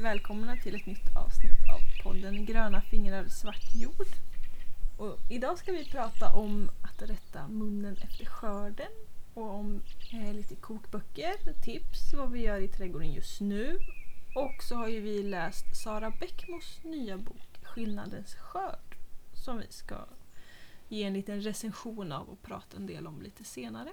välkomna till ett nytt avsnitt av podden Gröna fingrar svart jord. Och idag ska vi prata om att rätta munnen efter skörden och om eh, lite kokböcker, tips, vad vi gör i trädgården just nu. Och så har ju vi läst Sara Bäckmos nya bok Skillnadens skörd som vi ska ge en liten recension av och prata en del om lite senare.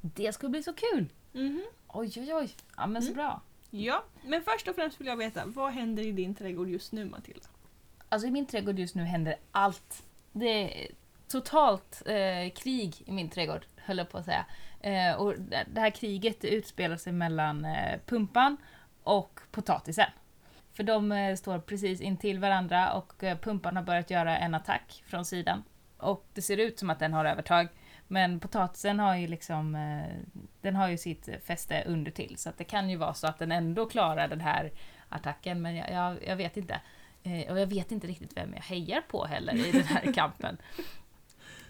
Det ska bli så kul! Mhm. Oj, oj, oj. Ja, men så Mm. bra. Ja, men först och främst vill jag veta, vad händer i din trädgård just nu Matilda? Alltså i min trädgård just nu händer allt. Det är totalt eh, krig i min trädgård, höll jag på att säga. Eh, och det här kriget det utspelar sig mellan eh, pumpan och potatisen. För de eh, står precis intill varandra och eh, pumpan har börjat göra en attack från sidan. Och det ser ut som att den har övertag. Men potatisen har ju liksom, eh, den har ju sitt fäste under till så att det kan ju vara så att den ändå klarar den här attacken men jag, jag, jag vet inte. Eh, och jag vet inte riktigt vem jag hejar på heller i den här kampen.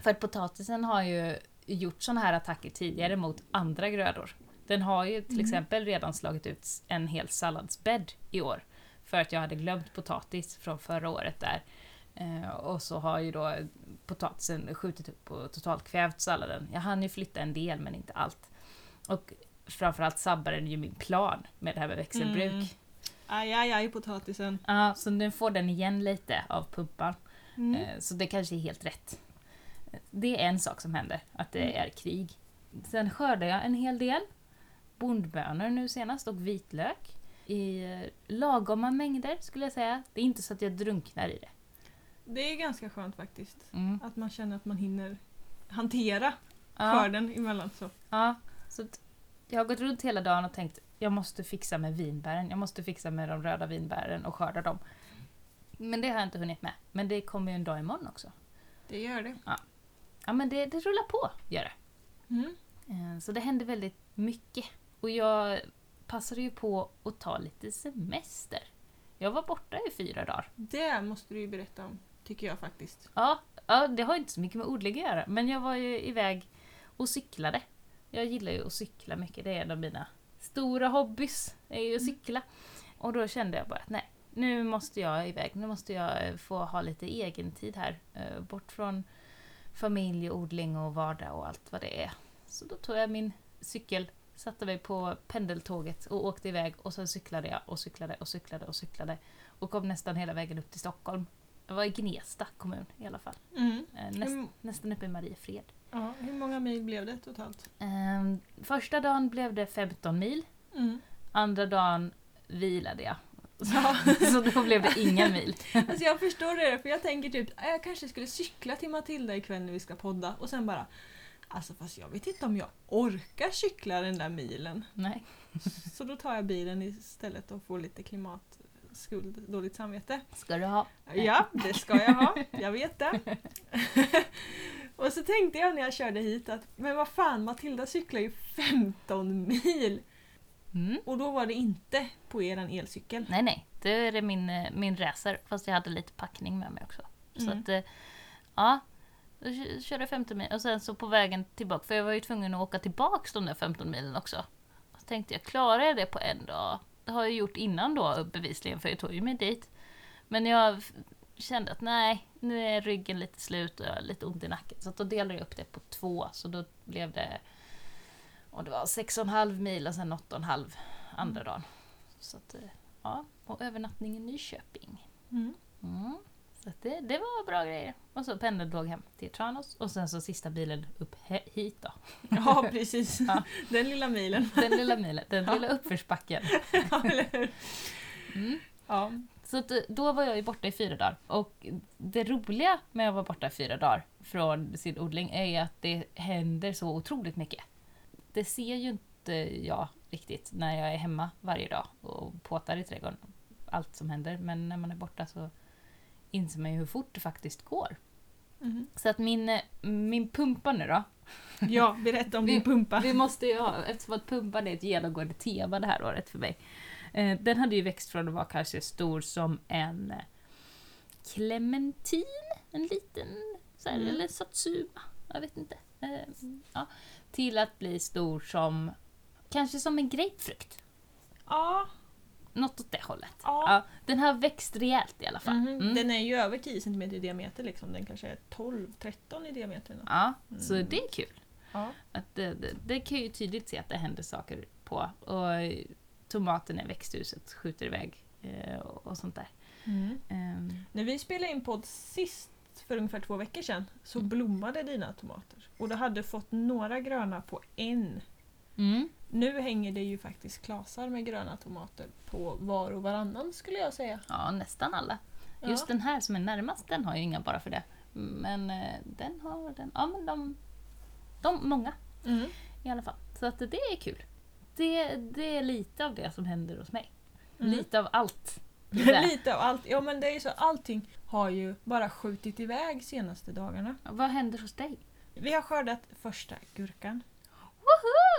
För att potatisen har ju gjort såna här attacker tidigare mot andra grödor. Den har ju till Mhm. exempel redan slagit ut en hel salladsbädd i år. För att jag hade glömt potatis från förra året där. Eh, och så har ju då potatisen skjutit upp och totalt kvävt salladen. Jag hann ju flytta en del men inte allt. Och framförallt sabbar den ju min plan med det här med växelbruk. Mm. Aj, aj, aj, potatisen. Ja, så nu får den igen lite av pumpan. Mm. Eh, Så det kanske är helt rätt. Det är en sak som händer, att det är krig. Sen skördar jag en hel del. Bondbönor nu senast och vitlök. I eh, lagoma mängder skulle jag säga. Det är inte så att jag drunknar i det. Det är ganska skönt faktiskt. Mm. Att man känner att man hinner hantera Ja, skörden emellan. Så. ja, så jag har gått runt hela dagen och tänkt jag måste fixa med vinbären. Jag måste fixa med de röda vinbären och skörda dem. Men det har jag inte hunnit med. Men det kommer ju en dag imorgon också. Det gör det. Ja men det, det rullar på, gör det. Mm. Eh, Så det hände väldigt mycket. Och jag passade ju på att ta lite semester. Jag var borta i fyra dagar. Det måste du ju berätta om, tycker jag faktiskt. Ja, ja det har inte så mycket med odling att göra, men jag var ju iväg och cyklade. Jag gillar ju att cykla mycket, det är en av mina stora hobbys, är ju att cykla. Och då kände jag bara att nej, nu måste jag iväg, nu måste jag få ha lite egen tid här. eh, Bort från familj, odling och vardag och allt vad det är. Så då tog jag min cykel, satte mig på pendeltåget och åkte iväg och sen cyklade jag och cyklade och cyklade och cyklade och kom nästan hela vägen upp till Stockholm. Jag var i Gnesta kommun i alla fall. Mm. Eh, Näst, Hur, nästan uppe i Mariefred. ja, hur många mil blev det totalt? Eh, första dagen blev det 15 mil. Mm. Andra dagen vilade jag. Ja. Så då blev det inga mil. Alltså jag förstår det, för jag tänker typ "Ah, jag kanske skulle cykla till Matilda ikväll när vi ska podda och sen bara Alltså fast jag vet inte om jag orkar cykla den där milen. Nej. Så då tar jag bilen istället och får lite klimatskuld, dåligt samvete. Ska du ha? Ja, det ska jag ha. Jag vet det. och så tänkte jag när jag körde hit att men vad fan, Matilda cyklar ju 15 mil. Mm. Och då var det inte på eran elcykel. Nej, nej. Det är min, eh, min racer. Fast jag hade lite packning med mig också. Så Mm. att, eh, ja. Då kö- körde jag 15 mil. Och sen så på vägen tillbaka, för jag var ju tvungen att åka tillbaks de där 15 milen också. Så tänkte jag, klarar jag det på en dag? Har jag gjort innan då bevisligen, för jag tog ju mig dit. Men jag kände att nej, nu är ryggen lite slut och jag har lite ont i nacken. Så då delade jag upp det på två, så då blev det och det var 6,5 mil och sen 8,5 andra dagen. Så att, eh, ja, och övernattning i Nyköping. Mm. Mm. Så det, det var bra grejer. Och så pendeltåg hem till Tranås och sen så sista bilen upp hit då. Ja, precis. Ja. Den lilla milen. Den lilla milen, den Ja. lilla uppförsbacken. Ja? Mm. Ja. Så eh, då var jag ju borta i fyra dagar. Och det roliga med att vara borta i fyra dagar från sin odling är att det händer så otroligt mycket. Det ser ju inte jag riktigt när jag är hemma varje dag och påtar i trädgården. Allt som händer. Men när man är borta så inser man ju hur fort det faktiskt går. Mhm. Så att min, eh, min pumpa nu då. ja, berätta om din pumpa. Vi måste ju ha, eftersom att pumpan är ett genomgående tema det här året för mig. Eh, den hade ju växt från att vara kanske stor som en eh, clementin, en liten, så här, Mm. eller satsuma, jag vet inte. Eh, ja, till att bli stor som, kanske som en grapefrukt. Ja, något åt det hållet. Ja. den har växt rejält i alla fall. Mhm. Mm. Den är ju över 10 cm i diameter liksom. Den kanske är 12-13 i diameter. Ja, så Mm. det är kul. Ja. Att det, det, det kan ju tydligt se att det händer saker på. Och tomaten i växthuset skjuter iväg eh, och, och sånt där. Ehm, När vi spelade in podd sist för ungefär två veckor sedan så Mm. blommade dina tomater. Och du hade fått några gröna på en. Mm. Nu hänger det ju faktiskt klasar med gröna tomater på var och varannan skulle jag säga. Ja, nästan alla. Ja. Just den här som är närmast, den har ju inga bara för det. Men eh, den har den. Ja, men de, de många Mm. i alla fall. Så att det är kul. Det, det är lite av det som händer hos mig. Mm. Lite av allt. Lite av allt. Ja men det är ju så, allting har ju bara skjutit iväg senaste dagarna. Vad händer hos dig? Vi har skördat första gurkan.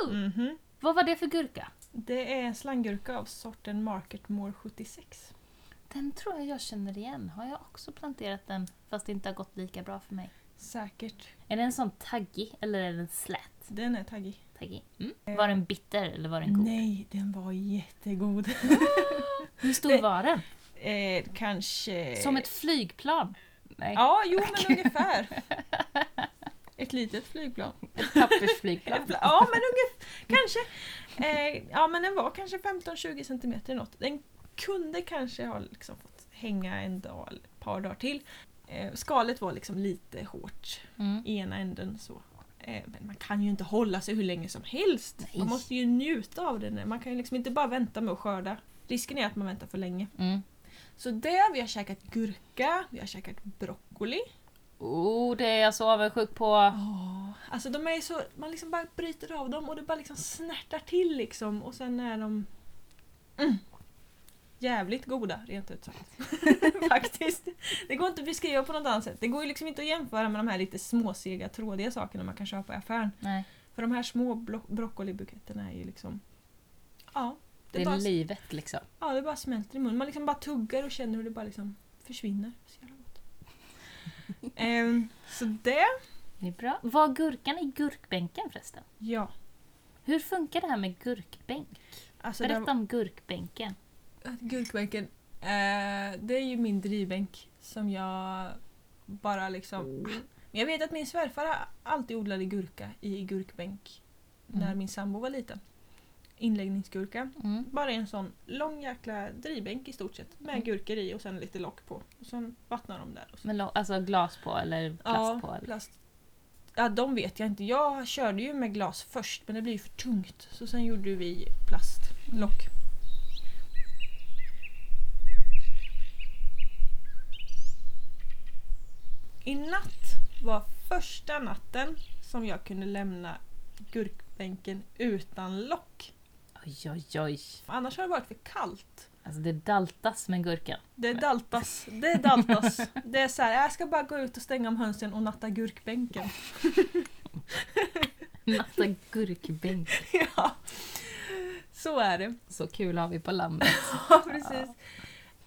Woho! Mhm. Vad var det för gurka? Det är en slanggurka av sorten Market More 76. Den tror jag jag känner igen. Har jag också planterat den fast det inte har gått lika bra för mig? Säkert. Är den sån taggig eller är den slät? Den är taggig. Taggig. Mm. Var den bitter eller var den god? Nej, den var jättegod. Hur stor Det- var den? Eh, kanske... Som ett flygplan? Nej, Ja, jo men ungefär. Ett litet flygplan. ett pappersflygplan. Ja, men ungefär. Kanske. Eh, ja, men den var kanske 15-20 centimeter något. Den kunde kanske ha liksom fått hänga en dag ett par dagar till. Eh, skalet var liksom lite hårt Mm. i ena änden så. Eh, men man kan ju inte hålla sig hur länge som helst. Nej. Man måste ju njuta av det. Man kan ju liksom inte bara vänta med att skörda. Risken är att man väntar för länge. Mm. Så det, vi har käkat gurka, vi har käkat broccoli. Oh, det är jag så avundsjuk på. Oh, alltså de är så, man liksom bara bryter av dem och det bara liksom snärtar till liksom och sen är de mm, jävligt goda rent ut sagt. Faktiskt. Det går inte att beskriva på något annat sätt. Det går ju liksom inte att jämföra med de här lite småsega trådiga sakerna man kan köpa i affären. Nej, För de här små bro- broccolibuketterna är ju liksom Ja. det Det, är bara, livet liksom. ja, det bara smälter i munnen. Man liksom bara tuggar och känner hur det bara liksom försvinner. Så jävla Ehm, så det, Det är bra. Var gurkan i gurkbänken förresten? ja. Hur funkar det här med gurkbänk? Alltså Berätta den, om gurkbänken. Gurkbänken, eh, det är ju min drivbänk som jag bara liksom... Men jag vet att min svärfar alltid odlade gurka i gurkbänk när Mm. min sambo var liten. Inläggningsgurka. Mm. Bara en sån lång jäkla drivbänk i stort sett med Mm. gurkor i och sen lite lock på. Och sen vattnar de där. Och så. Med lo- alltså glas på eller plast ja, på? Eller? plast. Ja, de vet jag inte. Jag körde ju med glas först men det blir ju för tungt. Så sen gjorde vi plastlock. I natt var första natten som jag kunde lämna gurkbänken utan lock. Oj, oj, oj. Annars har det varit för kallt. Alltså det daltas med gurkan. Det daltas. Det daltas. Det är så här, jag ska bara gå ut och stänga om hönsen och natta gurkbänken. Natta gurkbänk. ja. Så är det. Så kul har vi på landet. Ja, precis.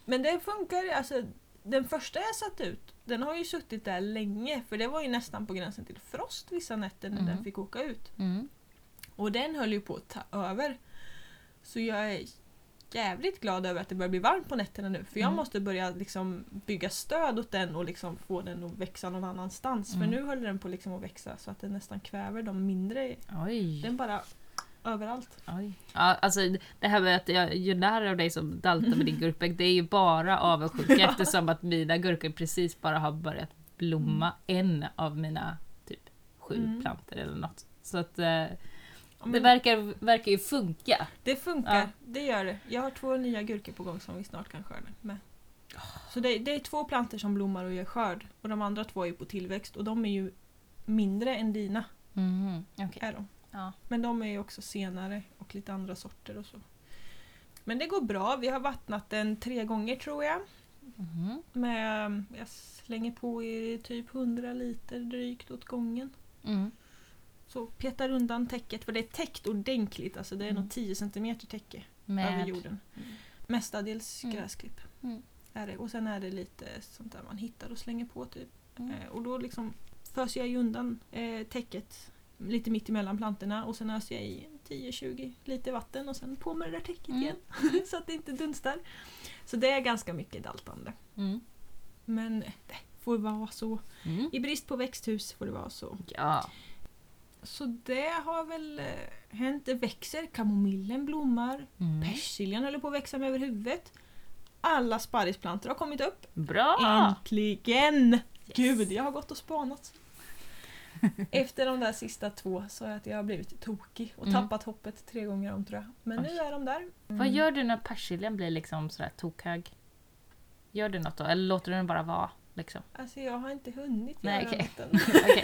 Men det funkar alltså. Den första jag satt ut, den har ju suttit där länge för det var ju nästan på gränsen till frost vissa nätter när Mm. den fick åka ut. Mm. Och den höll ju på att ta över. Så jag är jävligt glad över att det börjar bli varmt på nätterna nu för jag Mm. måste börja liksom bygga stöd åt den och liksom få den att växa någon annanstans. Mm. För nu håller den på liksom att växa så att den nästan kväver de mindre. Oj. Den bara överallt. Oj. Ja, alltså det här med att jag gör narr av dig som daltar med din gurkbänk, det är ju bara avundsjuka eftersom att mina gurkor precis bara har börjat blomma en av mina typ sju Mm. plantor eller något. Så att eh, Ja, det verkar, verkar ju funka. det funkar, Ja. det gör det. Jag har två nya gurkor på gång som vi snart kan skörda med. Så det, det är två plantor som blommar och gör skörd och de andra två är på tillväxt och de är ju mindre än dina. Mhm, okej. Är de. Ja. Men de är ju också senare och lite andra sorter och så. Men det går bra. Vi har vattnat den tre gånger tror jag. Mhm. Med, jag slänger på i typ 100 liter drygt åt gången. Mm. Så petar undan täcket för det är täckt ordentligt. Alltså det är Mm. nog 10 cm täcke över Med... jorden. Mm. Mestadels Mm. gräsklipp. Mm. Är det. Och sen är det lite sånt där man hittar och slänger på typ. Mm. Eh, och då liksom föser jag undan eh, täcket lite mitt emellan plantorna och sen öser jag i 10-20 liter vatten och sen på med det där täcket Mm. igen så att det inte dunstar. Så det är ganska mycket daltande. Men det får vara så. I brist på växthus får det vara så. Ja. Så det har väl eh, hänt. Det växer, kamomillen blommar, Mm. persiljan håller på att växa mig över huvudet. Alla sparrisplantor har kommit upp. Bra! Äntligen! Gud, jag har gått och spanat. Efter de där sista två så att jag har blivit tokig och Mm. tappat hoppet tre gånger om tror jag. Men nu Oj. är de där. Vad gör du när persiljan blir liksom sådär tokhög? Gör du något då? Eller låter du den bara vara? Liksom? Alltså jag har inte hunnit Nej, göra okej. något än. Okej.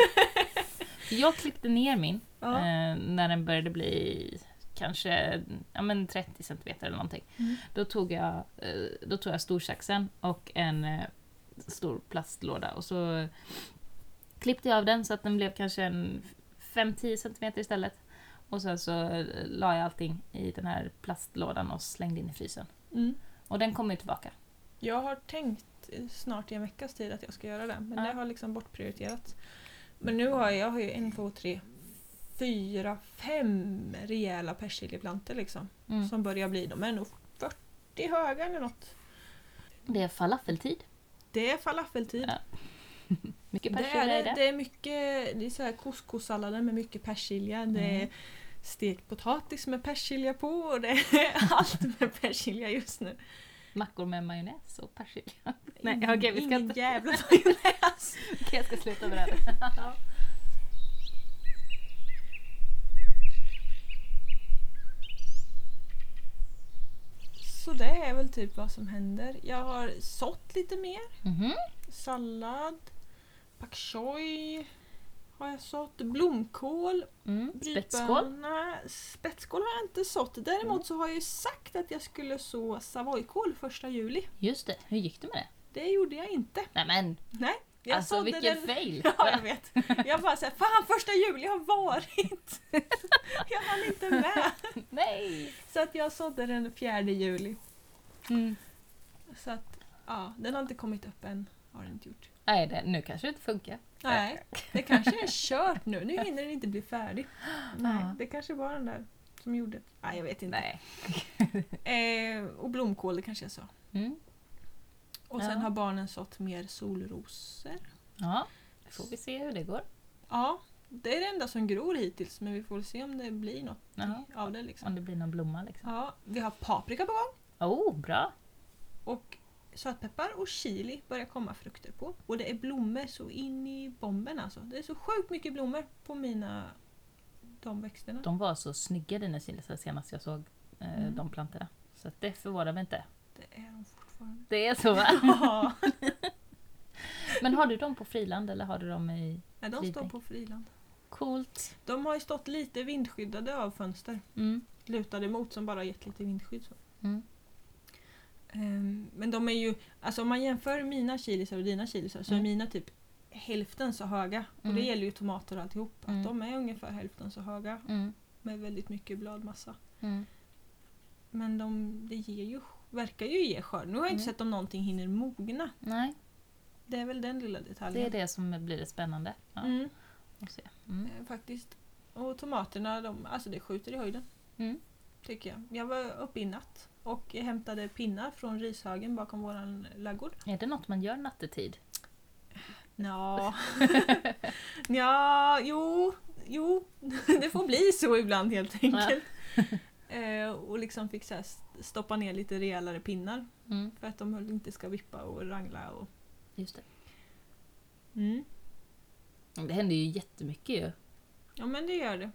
Jag klippte ner min Ja. eh, när den började bli kanske ja, men 30 centimeter eller någonting. Mm. Då tog jag, eh, då tog jag storsaxen och en eh, stor plastlåda och så klippte jag av den så att den blev kanske en 5-10 centimeter istället. Och sen så eh, la jag allting i den här plastlådan och slängde in i frysen. Mm. Och den kommer ju tillbaka. Jag har tänkt snart i en veckas tid att jag ska göra det. Men Ja. det har liksom bortprioriterats. Men nu har jag, jag har ju en, två, tre, fyra, fem rejäla persiljeplantor liksom. Mm. Som börjar bli, de är nog 40 höga eller något. Det är falafeltid. Det är falafeltid. Ja. Mycket Det persilja är, i det, det. det är mycket det är så här couscous-sallader med mycket persilja. Det är Mm. stekt potatis med persilja på och det är allt med persilja just nu. Mackor med majonnäs och persilja. Nej, okej, vi ska Ingen inte- jävla majonnäs. Okej, jag ska sluta med det här. Så det är väl typ vad som händer. Jag har sått lite mer. Mhm. Sallad, pak choi har jag sått. Blomkål, Mm. Spetskål. Spetskål har jag inte sått. Däremot så har jag ju sagt att jag skulle så savoykål första juli. Just det, hur gick det med det? Det gjorde jag inte. Nej men, Nej. Jag alltså vilken den- fail! Ja, jag vet. Jag bara såhär, fan första juli har varit! Jag hann inte med. Nej! Så att jag sådde den fjärde juli. Mm. Så att, ja, den har inte kommit upp än. Har den inte gjort. Nej, det, nu kanske det inte funkar. Nej, det kanske är kört nu. Nu hinner den inte bli färdig. Nej, det kanske var den där som gjorde det. Nej, jag vet inte. Eh, och blomkål, det kanske jag sa. Mm. Och sen Ja. har barnen sått mer solrosor. Ja, då får vi se hur det går. Ja, det är det enda som gror hittills. Men vi får se om det blir något Ja. av det. Liksom. Om det blir någon blomma liksom. Ja, vi har paprika på gång. Oh, bra! Och sötpeppar och chili börjar komma frukter på. Och det är blommor så in i bomben alltså. Det är så sjukt mycket blommor på mina de växterna. De var så snygga dina chilisar senast jag såg eh, Mm. de plantorna. Så det förvånar mig inte. Det är de fortfarande. Det är så va? Ja, Men har du dem på friland eller har du dem i... Nej, de står Fridäck. på friland. Coolt! De har ju stått lite vindskyddade av fönster. Mm. Lutade emot som bara gett lite vindskydd. Så. Mm. Ehm, men de är ju, alltså om man jämför mina chilisar och dina chilisar så är Mm. mina typ hälften så höga. Och det Mm. gäller ju tomater och alltihop. Mm. Att de är ungefär hälften så höga Mm. med väldigt mycket bladmassa. Mm. Men de, det ger ju, verkar ju ge skörd. Nu har jag inte Mm. sett om någonting hinner mogna. Nej, Det är väl den lilla det detaljen. är det som blir det spännande. Ja, Mm. Mm. eh, faktiskt. Och tomaterna, de, alltså det skjuter i höjden. Mm. Tycker jag. Jag var uppe i natt och hämtade pinnar från rishögen bakom våran ladugård. Är det något man gör nattetid? Ja, ja, jo, jo, det får bli så ibland helt enkelt. Eh, och liksom fick så här st- stoppa ner lite rejälare pinnar Mm. för att de inte ska vippa och rangla. Och, Just det. mm. Det händer ju jättemycket ju. Ja men det gör det.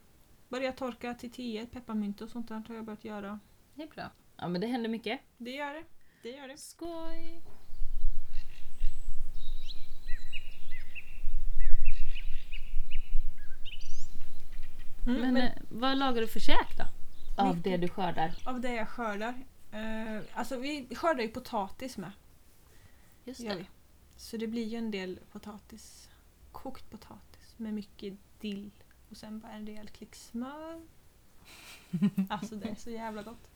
Börja torka till te, pepparmynt och sånt där har jag börjat göra. Det är bra. Ja men det händer mycket. Det gör det. Det gör det. Skoj! Mm, Men, men eh, vad lagar du för käk då? Av det du skördar? av det jag skördar. Eh, alltså vi skördar ju potatis med. Just det. vi. Så det blir ju en del potatis. Kokt potatis med mycket dill. Och sen bara en rejäl klick smör. Alltså det är så jävla gott.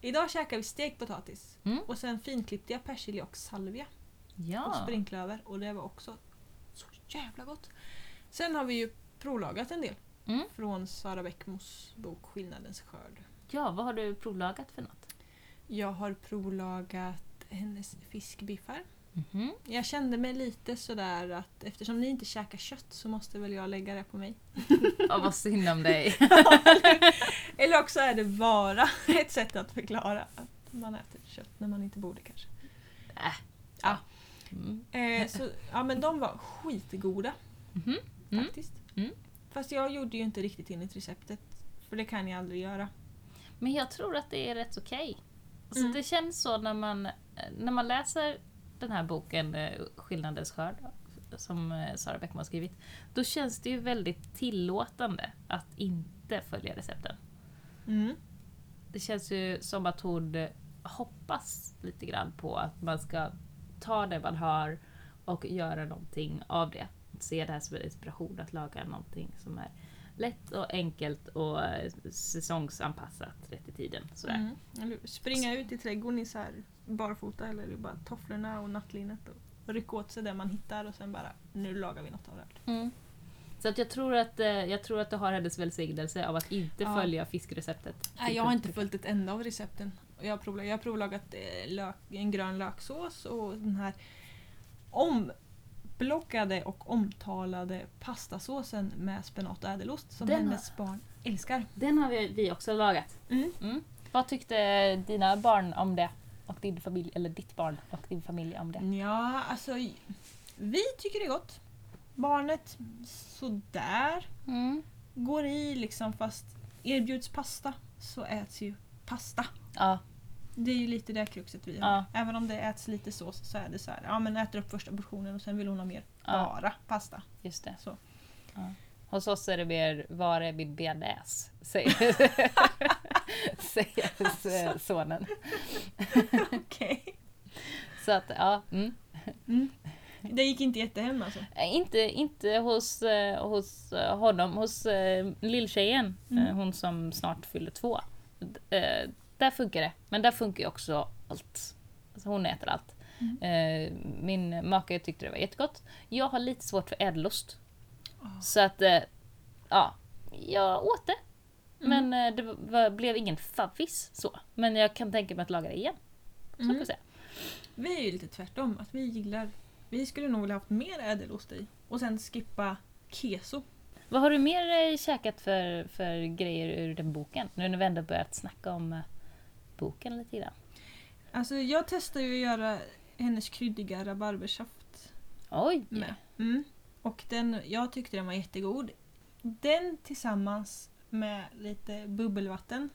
Idag käkar vi stekt potatis. Mm. Och sen finklippte jag persilja och salvia. Och Ja. springklöver. Och det var också så jävla gott. Sen har vi ju provlagat en del. Mm. Från Sara Bäckmos bok Skillnadens skörd. Ja, vad har du provlagat för något? Jag har provlagat hennes fiskbiffar. Mhm. Jag kände mig lite sådär att eftersom ni inte käkar kött så måste väl jag lägga det på mig. Ja, vad synd om dig. Eller också är det bara ett sätt att förklara att man äter kött när man inte borde kanske. Äh. Ja. Mm. Eh, så, ja men de var skitgoda Mhm. Mm. faktiskt. Mm. Fast jag gjorde ju inte riktigt enligt receptet. För det kan jag aldrig göra. Men jag tror att det är rätt okej. Alltså, Mm. Det känns så när man, när man läser den här boken eh, Skillnadens skörd som eh, Sara Bäckman har skrivit. Då känns det ju väldigt tillåtande att inte följa recepten. Mm. Det känns ju som att hon hoppas lite grann på att man ska ta det man har och göra någonting av det. Se det här som en inspiration att laga någonting som är lätt och enkelt och säsongsanpassat rätt i tiden. Sådär. Mm. Springa ut i trädgården i så här barfota eller bara tofflorna och nattlinnet och rycka åt sig det man hittar och sen bara nu lagar vi något av det här. Mm. Så att jag, tror att, eh, jag tror att du har hennes välsignelse av att inte Ja. följa fiskreceptet. Nej, jag har inte följt ett enda av recepten. Jag har provlagat, jag har provlagat eh, lök, en grön löksås och den här omblockade och omtalade pastasåsen med spenat och ädelost som Den har- hennes barn älskar. Den har vi, vi också lagat. Mm. Mm. Vad tyckte dina barn om det? Och din familj, eller ditt barn och din familj om det? Ja, alltså vi tycker det är gott. Barnet sådär. Mm. Går i liksom fast erbjuds pasta så äts ju pasta. Ja, Det är ju lite det kruxet vi har. Ja. Även om det äts lite sås så är det så här. Ja men äter upp första portionen och sen vill hon ha mer. Ja. Bara pasta. just det. Så. Ja. Hos oss är det mer, var är min bearnaise? Säger, säger sonen. Okej. Så att, ja. Mm. Mm. Det gick inte jättehem alltså. Eh, Inte, inte hos, eh, hos eh, honom, hos lilltjejen, Mm. hon som snart fyller två. Där funkar det, men där funkar ju också allt. Alltså hon äter allt. Mm. Min make tyckte det var jättegott. Jag har lite svårt för ädelost. Ah. Så att, ja, jag åt det. Mm. Men det var, blev ingen favvis så. Men jag kan tänka mig att laga det igen. Så får Mm. vi se. Vi är ju lite tvärtom. Att vi gillar... Vi skulle nog vilja haft mer ädelost i. Och sen skippa keso. Vad har du mer eh, käkat för, för grejer ur den boken? Nu när vi ändå börjat snacka om eh, boken lite grann. Alltså jag testar ju att göra hennes kryddiga rabarbersaft Oj! med. Mm. Och den, jag tyckte den var jättegod. Den tillsammans med lite bubbelvatten.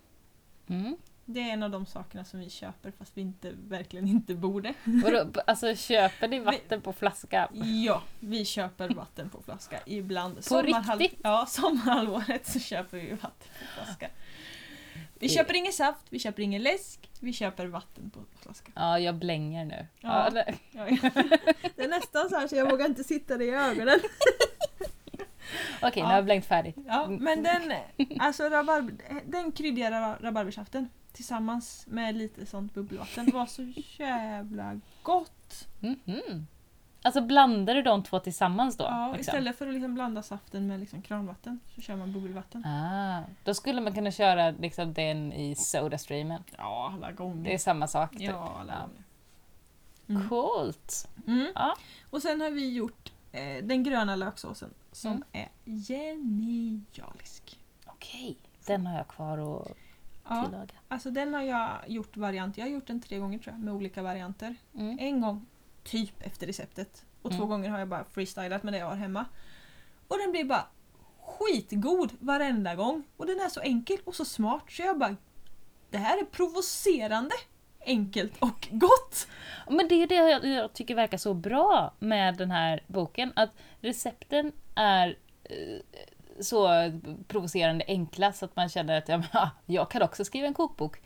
Mm. Det är en av de sakerna som vi köper fast vi inte, verkligen inte borde. Vadå, alltså köper ni vatten på flaska? Ja, vi köper vatten på flaska ibland. På riktigt? Ja, sommarhalvåret så köper vi vatten på flaska. Vi köper ingen saft, vi köper ingen läsk, vi köper vatten på flaska. Ja, jag blänger nu. Ja. Ja. det- Ja. Det är nästan så här så jag vågar inte sitta dig i ögonen. Okej, nu Ja. har jag blängt färdigt. Ja, men den, alltså rabarber, den kryddiga ra- rabarbersaften tillsammans med lite sånt bubbelvatten var så jävla gott. Mhm. Alltså blandar du de två tillsammans då? Ja, liksom? istället för att liksom blanda saften med liksom kranvatten så kör man bubbelvatten. Ah, då skulle man kunna köra liksom den i Sodastreamen. Ja, alla gånger. Det är samma sak. Typ. Ja, alla gånger. Mm. Coolt! Mm. Ja. Och sen har vi gjort eh, den gröna löksåsen som Mm. är genialisk. Okej, den har jag kvar att Ja, tillaga. alltså den har jag gjort variant. Jag har gjort den tre gånger tror jag med olika varianter. Mm. En gång typ efter receptet och två Mm. gånger har jag bara freestylat med det jag har hemma. Och den blir bara skitgod varenda gång. Och den är så enkel och så smart så jag bara det här är provocerande enkelt och gott. Men det är det jag, jag tycker verkar så bra med den här boken. Att recepten är eh, så provocerande enkla så att man känner att ja, ah, jag kan också skriva en kokbok.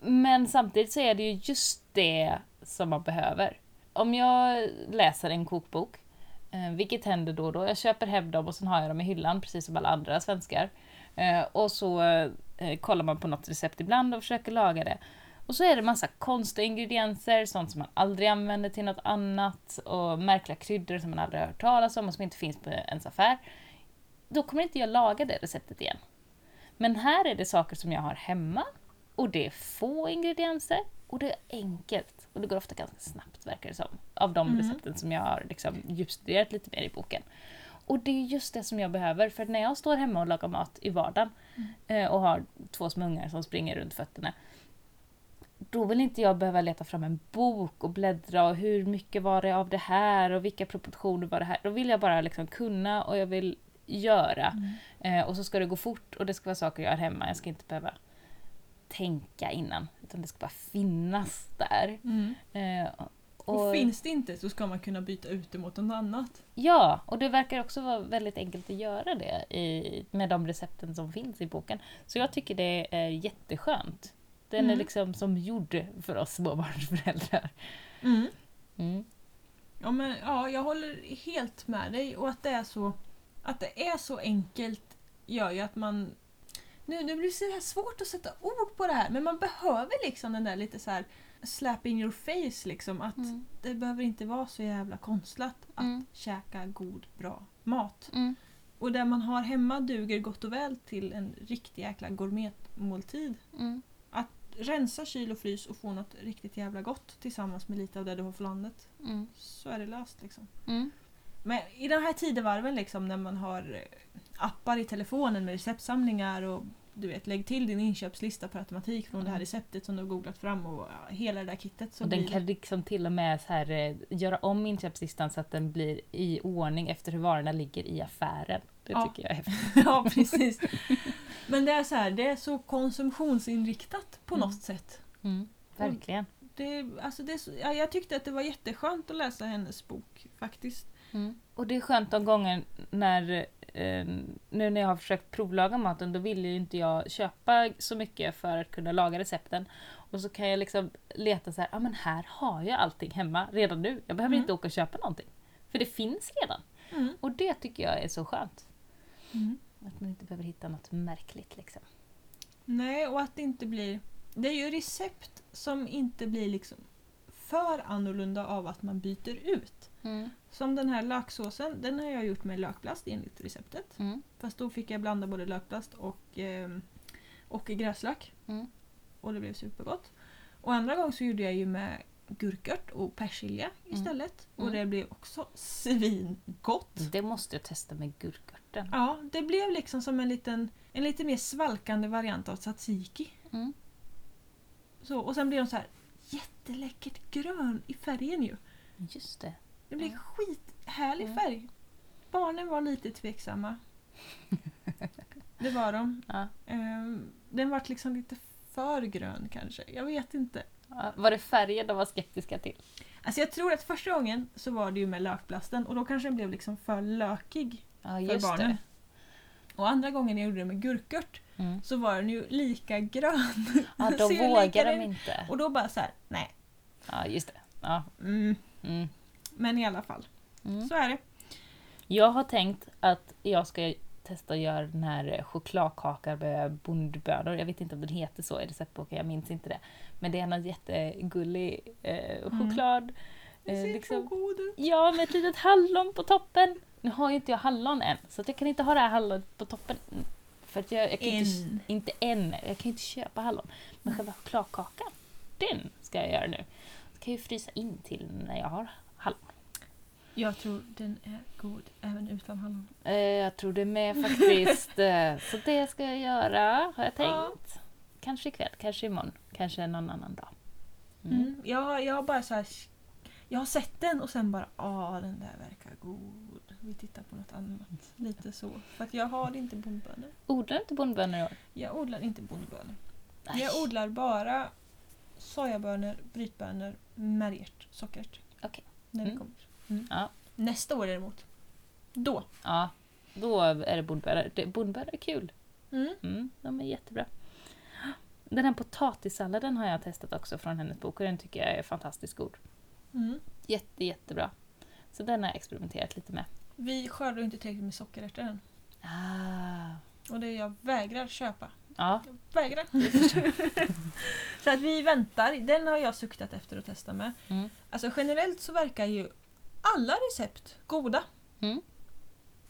Men samtidigt så är det ju just det som man behöver. Om jag läser en kokbok, eh, vilket händer då och då, jag köper hem dem och sen har jag dem i hyllan precis som alla andra svenskar. Eh, och så eh, kollar man på något recept ibland och försöker laga det. Och så är det massa konstiga ingredienser, sånt som man aldrig använder till något annat och märkliga kryddor som man aldrig har hört talas om och som inte finns på ens affär då kommer inte jag laga det receptet igen. Men här är det saker som jag har hemma och det är få ingredienser och det är enkelt. Och det går ofta ganska snabbt verkar det som. Av de Mm. recepten som jag har liksom djupstuderat lite mer i boken. Och det är just det som jag behöver för när jag står hemma och lagar mat i vardagen eh, och har två små ungar som springer runt fötterna. Då vill inte jag behöva leta fram en bok och bläddra och hur mycket var det av det här och vilka proportioner var det här. Då vill jag bara liksom kunna och jag vill göra. Eh, och så ska det gå fort och det ska vara saker jag har hemma. Jag ska inte behöva tänka innan. Utan det ska bara finnas där. Mm. Eh, Och, finns det inte så ska man kunna byta ut det mot något annat. Ja, och det verkar också vara väldigt enkelt att göra det i, med de recepten som finns i boken. Så jag tycker det är jätteskönt. Den är Mm. liksom som gjord för oss småbarnsföräldrar. Mm. Ja, men, ja, jag håller helt med dig och att det är så, att det är så enkelt gör ju att man... Nu, nu blir det så här svårt att sätta ord på det här men man behöver liksom den där lite så här slap in your face liksom. Att Mm. det behöver inte vara så jävla konstlat att Mm. käka god, bra mat. Mm. Och det man har hemma duger gott och väl till en riktig jäkla gourmetmåltid. Mm. Rensa kyl och frys och få något riktigt jävla gott tillsammans med lite av det du har för landet. Mm. Så är det löst liksom. Mm. Men i den här tidevarven liksom när man har eh, appar i telefonen med receptsamlingar och du vet, lägg till din inköpslista per automatik från det här Mm. receptet som du har googlat fram och hela det där kittet. Så Och den blir kan liksom till och med så här, eh, göra om inköpslistan så att den blir i ordning efter hur varorna ligger i affären. Det Ja. tycker jag är häftigt. ja, precis. Men det är så här, det är så konsumtionsinriktat på Mm. något sätt. Mm. Verkligen. Det, alltså det ja, jag tyckte att det var jätteskönt att läsa hennes bok faktiskt. Mm. Och det är skönt de gånger när eh, nu när jag har försökt provlaga maten då vill ju inte jag köpa så mycket för att kunna laga recepten. Och så kan jag liksom leta så här, ja ah, men här har jag allting hemma redan nu. Jag behöver Mm. inte åka och köpa någonting. För det finns redan. Mm. Och det tycker jag är så skönt. Mm. Att man inte behöver hitta något märkligt liksom. Nej, och att det inte blir... Det är ju recept som inte blir liksom för annorlunda av att man byter ut. Mm. Som den här löksåsen, den har jag gjort med lökplast enligt receptet. Mm. Fast då fick jag blanda både lökplast och, eh, och gräslök. Mm. Och det blev supergott. Och andra gången så gjorde jag ju med gurkört och persilja Mm. istället. Och Mm. det blev också svingott. Det måste jag testa med gurkörten. Ja, det blev liksom som en liten, en lite mer svalkande variant av tzatziki. Mm. Så, och sen blir de så här jätteläckert grön i färgen ju. Just det. Det blir Mm. skithärlig färg. Barnen var lite tveksamma. Det var de. Ja. Ehm, den vart liksom lite för grön kanske. Jag vet inte. Ja, Var det färgen de var skeptiska till? Alltså jag tror att första gången så var det ju med lökplasten och då kanske den blev liksom för lökig Ja, för barnen. det. Och andra gången jag gjorde det med gurkört Mm. så var den ju lika grön. Ja, då vågar de inte. Och då bara så här, nej. Ja, just det. Ja. Mm. Mm. Men i alla fall, Mm. så är det. Jag har tänkt att jag ska testa att göra den här chokladkaka med bondbönor. Jag vet inte om den heter så i receptboken, jag minns inte det. Men det är någon jättegullig eh, Mm. choklad. Det Eh, ser liksom- så god ut. Ja, med ett litet hallon på toppen. Nu har ju inte jag hallon än, så jag kan inte ha det här hallonet på toppen. För att jag, jag kan inte, Än. inte än, jag kan inte köpa hallon. Men själva chokladkakan, den ska jag göra nu. Så kan jag ju frysa in till när jag har hallon. Jag tror den är god även utan hallon. Eh, jag tror det med faktiskt. Eh, så det ska jag göra, har jag tänkt. Ja. Kanske ikväll, kanske imorgon, kanske någon annan dag. Mm. Mm. Jag, jag bara så här, Jag har sett den och sen bara ah den där verkar god. Vi tittar på något annat. Lite så. För att jag har inte bondbönor. Odlar du inte bondbönor i år? Jag odlar inte bondbönor. Nej. Jag odlar bara sojabönor, brytbönor, märgärt, sockert. Okej. När det Mm. kommer. Mm. Ja. Nästa år däremot. Då. Ja, då är det bondbönor. Det- Bondbönor är kul. Mm. Mm, de är jättebra. Den här potatissalladen har jag testat också från hennes bok och den tycker jag är fantastiskt god. Mm. Jätte, jättebra. Så den har jag experimenterat lite med. Vi skördar inte tillräckligt med sockerärtor än. Ah. Och det jag vägrar köpa. Ja, Jag vägrar. så att vi väntar. Den har jag suktat efter att testa med. Mm. Alltså generellt så verkar ju alla recept goda. Mm.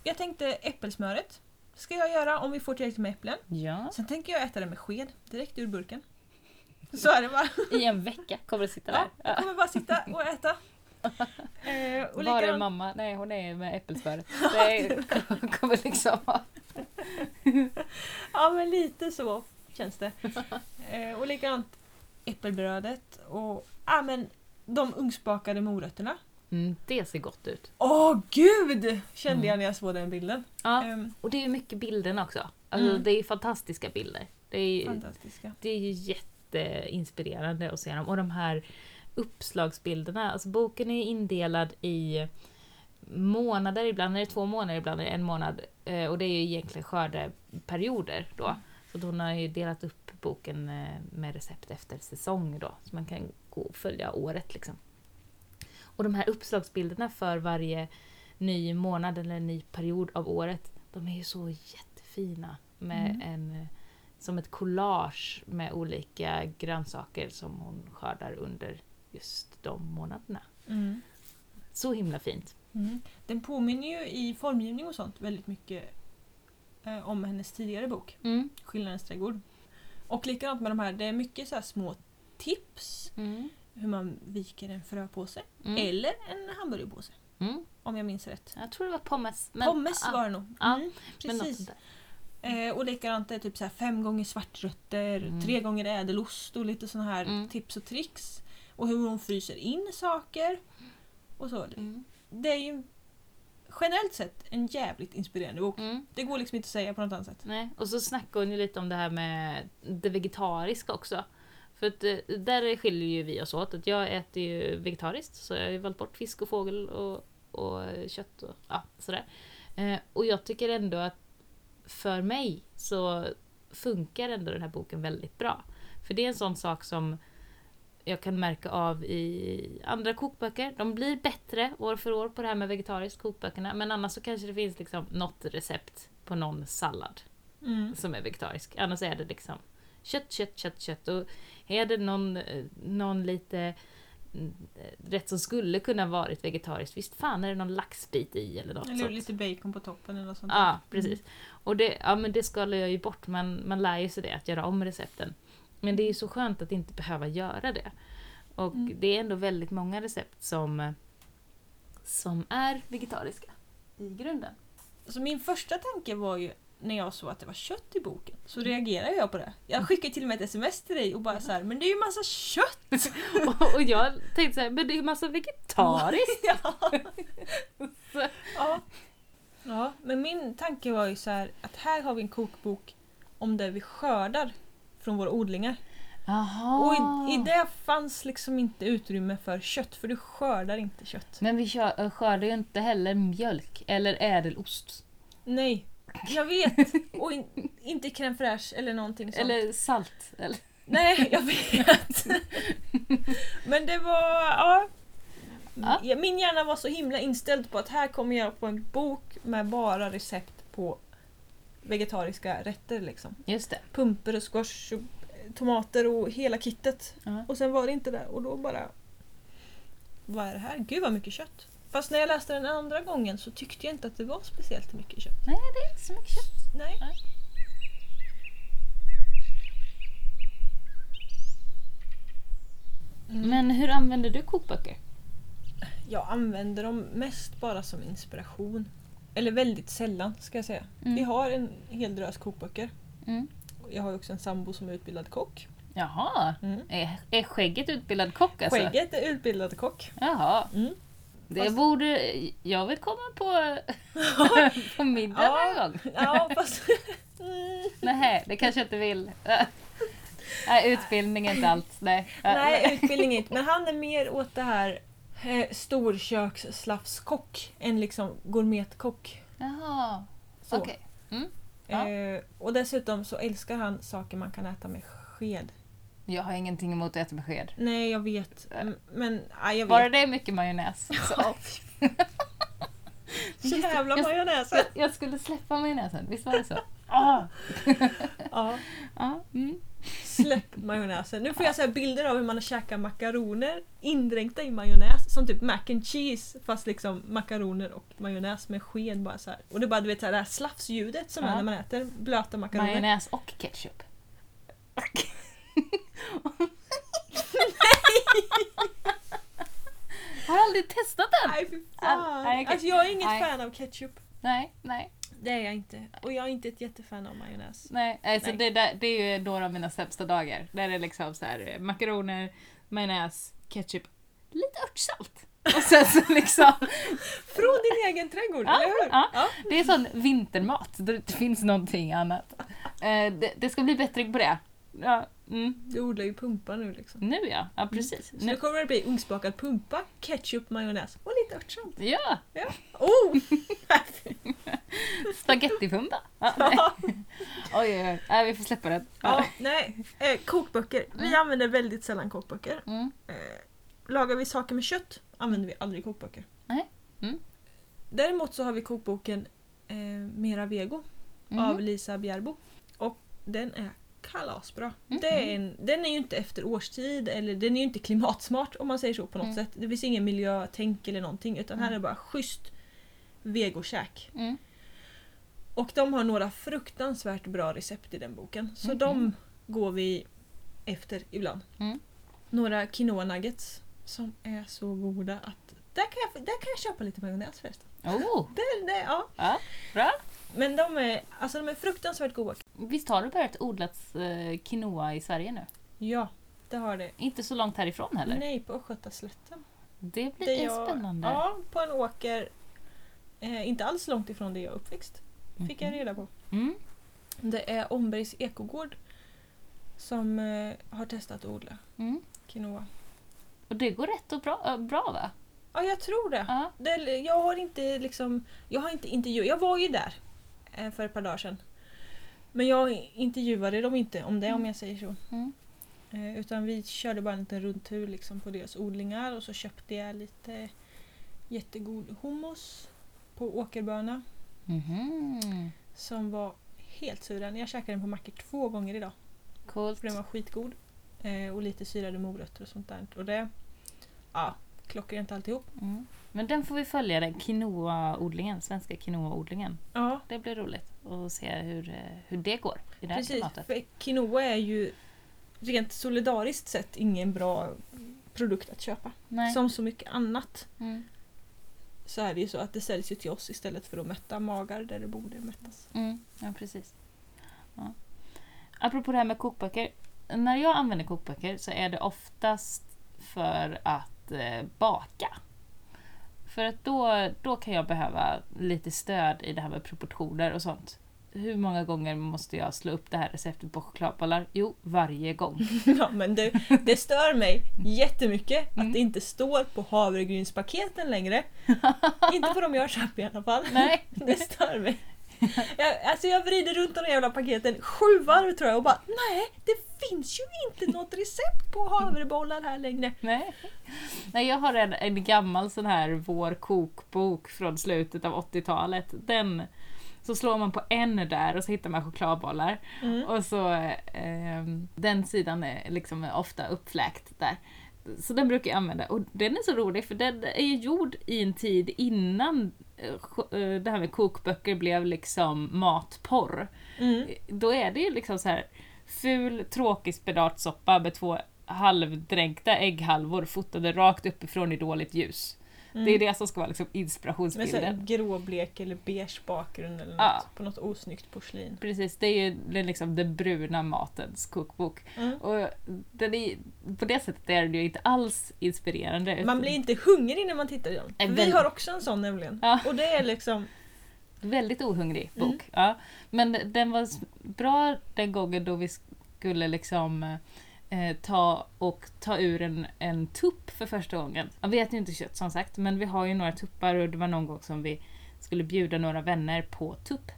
Jag tänkte äppelsmöret. ska jag göra om vi får tillräckligt med äpplen. Ja. Sen tänker jag äta det med sked, direkt ur burken. Så är det bara. I en vecka kommer det sitta Ja, där. jag kommer bara sitta och äta. Eh, och Var är mamma? Nej, hon är med äppelspöret. Det kommer liksom... Ja men lite så känns det. Eh, och likadant äppelbrödet och ja, men de ugnsbakade morötterna. Mm, det ser gott ut. Åh gud! Kände Mm. jag när jag såg den bilden. Ja, Ehm, och det är mycket bilderna också. Alltså, Mm. Det är fantastiska bilder. Det är, fantastiska. det är ju jätteinspirerande att se dem. Och de här uppslagsbilderna. Alltså boken är indelad i månader, ibland är det två månader, ibland är det en månad. Eh, Och det är ju egentligen skördeperioder då. Så att hon har ju delat upp boken eh, med recept efter säsong då. Så man kan gå och följa året liksom. Och de här uppslagsbilderna för varje ny månad eller ny period av året, de är ju så jättefina. Med Mm. en, som ett collage med olika grönsaker som hon skördar under just de månaderna. Mm. Så himla fint. Mm. Den påminner ju i formgivning och sånt väldigt mycket eh, om hennes tidigare bok, Mm. Skillnadens trädgård. Och likadant med de här, det är mycket så små tips Mm. hur man viker en fröpåse. Mm. Eller en hamburgerpåse. Mm. Om jag minns rätt. Jag tror det var pommes. men- Pommes ja, var det nog. Något precis. Eh, och likadant är typ så här fem gånger svartrötter, Mm. tre gånger ädelost och lite såna här tips och tricks. Och hur hon fryser in saker. Och så. Mm. Det är ju generellt sett en jävligt inspirerande bok. Mm. Det går liksom inte att säga på något annat sätt. Nej. Och så snackar hon ju lite om det här med det vegetariska också. För att eh, där skiljer ju vi oss åt. Att jag äter ju vegetariskt så jag har ju valt bort fisk och fågel och, och kött och ja, sådär. Eh, och jag tycker ändå att för mig så funkar ändå den här boken väldigt bra. För det är en sån sak som jag kan märka av i andra kokböcker. De blir bättre år för år på det här med vegetariskt kokböckerna. Men annars så kanske det finns liksom något recept på någon sallad Mm. som är vegetarisk. Annars är det liksom kött, kött, kött, kött. Och är det någon, eh, någon lite mm, rätt som skulle kunna varit vegetariskt, visst fan är det någon laxbit i eller något Eller sånt. lite bacon på toppen eller något sånt. Ja, precis. Och det, ja, men det skalar jag ju bort, man, man lär ju sig det, att göra om recepten. Men det är så skönt att inte behöva göra det. Och Mm. det är ändå väldigt många recept som, som är vegetariska i grunden. Så min första tanke var ju när jag såg att det var kött i boken. Så Mm. reagerade jag på det. Jag skickade till och med ett sms till dig och bara så här, men det är ju massa kött! och, och jag tänkte så här, men det är ju massa vegetariskt. ja. ja. ja, men min tanke var ju så här att här har vi en kokbok om det vi skördar från våra odlingar. Jaha. Och i, i det fanns liksom inte utrymme för kött, för du skördar inte kött. Men vi kör- äh, skördar ju inte heller mjölk eller ädelost. Nej, jag vet! Och in, inte crème fraîche eller någonting sånt. Eller salt. Eller? Nej, jag vet. Men det var... Ja. Ja, Min hjärna var så himla inställd på att här kommer jag på en bok med bara recept på vegetariska rätter. Liksom. Just det. Pumper och squash och tomater och hela kittet. Ja. Och sen var det inte det och då bara... Vad är det här? Gud vad mycket kött. Fast när jag läste den andra gången så tyckte jag inte att det var speciellt mycket kött. Nej, det är inte så mycket kött. Nej. Nej. Mm. Men hur använder du kokböcker? Jag använder dem mest bara som inspiration. Eller väldigt sällan ska jag säga. Mm. Vi har en hel drös kokböcker. Mm. Jag har också en sambo som är utbildad kock. Jaha. Mm. Är, är skägget utbildad kock alltså? Skägget är utbildad kock. Jaha. Mm. Det Fast- borde... Jag vill komma på, på middag Ja. någon gång. Ja, fast... Nej, det kanske jag inte vill. Nej, utbildning är inte allt. Nej. Nej, utbildning inte. Men han är mer åt det här eh, storköksslafskock än liksom gourmetkock. Jaha. Så. Okej. Mm. Ja. Eh, och dessutom så älskar han saker man kan äta med sked. Jag har ingenting emot att äta med sked. Nej, jag vet. M- Men, ja, jag vet. Bara det är mycket majonnäs. Så. Jävla jag- majonnäsen! Jag skulle släppa majonnäsen, visst var det så? Ah. Ja, Ja, mm. släpp majonnäsen. Nu får jag så här bilder av hur man käkar makaroner indränkta i majonnäs. Som typ mac and cheese fast liksom makaroner och majonnäs med sked bara så här. Och det är bara du vet så här, det här slafsljudet som Ja. är när man äter blöta makaroner. Majonnäs och ketchup. Har aldrig testat den! Nej fy fan. Alltså jag är inget Nej. fan av ketchup. Nej, nej, Det är jag inte. Och jag är inte ett jättefan av majonnäs. nej. Alltså Nej. Det, det är ju några av mina sämsta dagar. Där är liksom så här eh, makaroner, majonnäs, ketchup, lite örtsalt. Och sen så liksom, Från din egen trädgård, Ja, eller hur? ja. det är sån vintermat. Det finns någonting annat. Eh, det, det ska bli bättring på det. Ja, mm. Du odlar ju pumpa nu liksom. Nu ja, ja precis. Så nu kommer det bli ugnsbakad pumpa, ketchup, majonnäs och lite örtsalt. ja, Oh! spagettifumba. Ja, nej. oj, oj, oj. Vi får släppa den. ja, nej. Eh, kokböcker. Vi använder väldigt sällan kokböcker. Mm. Eh, lagar vi saker med kött använder vi aldrig kokböcker. Nej. Mm. Däremot så har vi kokboken eh, Mera Vego Mhm. av Lisa Bjärbo. Och den är kalasbra. Mhm. Det är en, den är ju inte efter årstid eller den är ju inte klimatsmart om man säger så på något Mm. sätt. Det finns ingen miljötänk eller någonting utan här Mm. är det bara schysst vegokäk. Mm. Och de har några fruktansvärt bra recept i den boken. Så Mhm. de går vi efter ibland. Mm. Några quinoa nuggets som är så goda att där kan jag, där kan jag köpa lite majonnäs förresten. Oh, Det, det, ja. ja, bra. Men de är, alltså de är fruktansvärt goda. Visst har det börjat odlas eh, quinoa i Sverige nu? Ja, det har det. Inte så långt härifrån heller. Nej, på Östgötaslätten. Det blir Det jag- spännande. Ja, på en åker eh, inte alls långt ifrån där jag är uppväxt. Fick jag Mhm. reda på. Mm. Det är Ombergs ekogård som eh, har testat att odla Mm. quinoa. Och det går rätt och bra, äh, bra va? Ja, jag tror det. Ja. det jag har inte liksom, jag har inte intervjuat, jag var ju där eh, för ett par dagar sedan. Men jag intervjuade dem inte om det om jag säger så. Mm. Eh, utan vi körde bara en liten rundtur liksom på deras odlingar och så köpte jag lite jättegod hummus på åkerböna Mhm. som var helt suren. Jag käkade den på mackor två gånger idag Coolt. för den var skitgod. Eh, och lite syrade morötter och sånt där. Och det, ja, klockrent alltihop. Mm. Men den får vi följa, den quinoa-odlingen, svenska quinoa-odlingen. Ja, Det blir roligt att se hur, eh, hur det går i det här precis. klimatet. För quinoa är ju rent solidariskt sett ingen bra produkt att köpa. Nej. Som så mycket annat Mm. så är det ju så att det säljs ju till oss istället för att mätta magar där det borde mättas. Mm. Ja, precis. Ja. Apropå det här med kokböcker. När jag använder kokböcker så är det oftast för att eh, baka. För att då, då kan jag behöva lite stöd i det här med proportioner och sånt. Hur många gånger måste jag slå upp det här receptet på chokladbollar? Jo, varje gång. Ja, men det, det stör mig jättemycket Mm. att det inte står på havregrynspaketen längre. inte på de jag köper i alla fall. Nej. Det stör mig. Jag, alltså jag vrider runt de jävla paketen sju varv tror jag och bara nej, det finns ju inte något recept på havrebollar här längre. Nej. Nej, jag har en, en gammal sån här vår kokbok från slutet av 80-talet. Den så slår man på en där och så hittar man chokladbollar. Mm. Och så eh, den sidan är liksom ofta uppfläkt där. Så den brukar jag använda och den är så rolig för den är ju gjord i en tid innan eh, eh, det här med kokböcker blev liksom matporr. Mm. Då är det ju liksom så här ful tråkig spenatsoppa med två halvdränkta ägghalvor fotade rakt uppifrån i dåligt ljus. Det är det som ska vara liksom inspirationsbilden. gråblek eller beige bakgrund eller något, Ja. på något osnyggt porslin. Precis, det är ju det är liksom den bruna matens kokbok. Mm. Och den är, på det sättet är den ju inte alls inspirerande. Man utan blir inte hungrig när man tittar i dem. Nej, Vi har också en sån nämligen. Ja. Och det är liksom Väldigt ohungrig bok. Mm. Ja. Men den var bra den gången då vi skulle liksom eh, ta och ta ur en, en tupp för första gången. Jag vet ju inte kött som sagt, men vi har ju några tuppar och det var någon gång som vi skulle bjuda några vänner på tupp.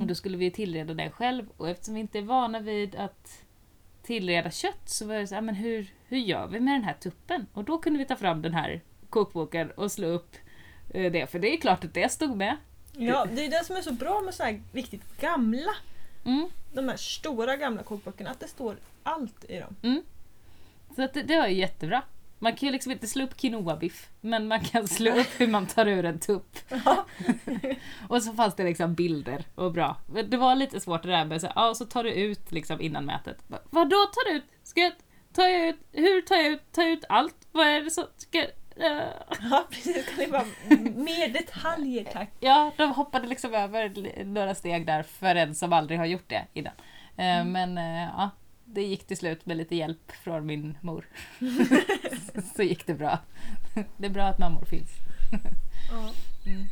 Och då skulle vi tillreda den själv och eftersom vi inte är vana vid att tillreda kött så var det så här, men hur, hur gör vi med den här tuppen? Och då kunde vi ta fram den här kokboken och slå upp eh, det, för det är klart att det stod med. Ja, det är det som är så bra med så här riktigt gamla, Mm. de här stora gamla kokböckerna, att det står allt i dem. Mm. Så att det, det var ju jättebra. Man kan ju liksom inte slå upp quinoa-biff, men man kan slå upp hur man tar ur en tupp. Ja. Och så fanns det liksom bilder och bra. Det var lite svårt det där med så, ja, så tar du ut liksom innan mätet. Va- Vadå tar du ut? Ska jag ta ut? Hur tar jag ut? Tar jag ut allt? Vad är det så? Ska. Ja, precis. Kan ni bara, mer detaljer tack. Ja, de hoppade liksom över några steg där för en som aldrig har gjort det innan. Eh, Men eh, ja, det gick till slut med lite hjälp från min mor. så gick det bra. Det är bra att mammor finns. Ja. Mm.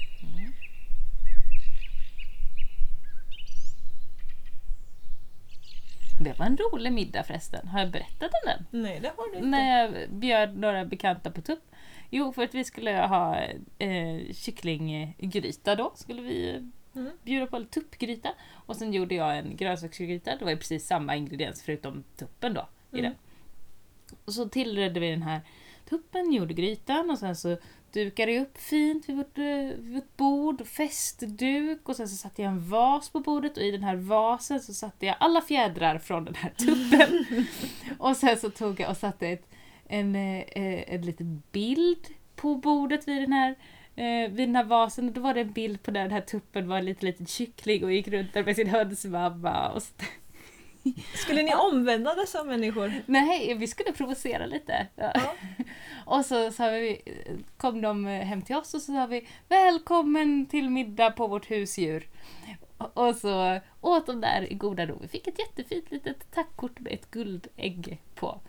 Det var en rolig middag förresten. Har jag berättat om den? Nej, det har du inte. När jag bjöd några bekanta på tupp. Jo, för att vi skulle ha eh, kycklinggryta då. Skulle vi Mm. bjuda på lite tuppgryta. Och sen gjorde jag en grönsaksgryta. Det var ju precis samma ingrediens förutom tuppen då. I Mm. den. Och så tillredde vi den här tuppen, gjorde grytan och sen så dukade jag upp fint vid vårt, eh, vid vårt bord, festduk och sen så satte jag en vas på bordet och i den här vasen så satte jag alla fjädrar från den här tuppen. och sen så tog jag och satte ett, en, eh, eh, en liten bild på bordet vid den här eh, vid den här vasen och då var det en bild på där den här tuppen var en liten, liten kyckling och gick runt där med sin hönsmamma. Och så, Skulle ni omvända dessa människor? nej, vi skulle provocera lite. Ja. Ja. Och så sa vi, kom de hem till oss och så sa vi Välkommen till middag på vårt husdjur. Och så åt de där i goda ro. Vi fick ett jättefint litet tackkort med ett guldägg på.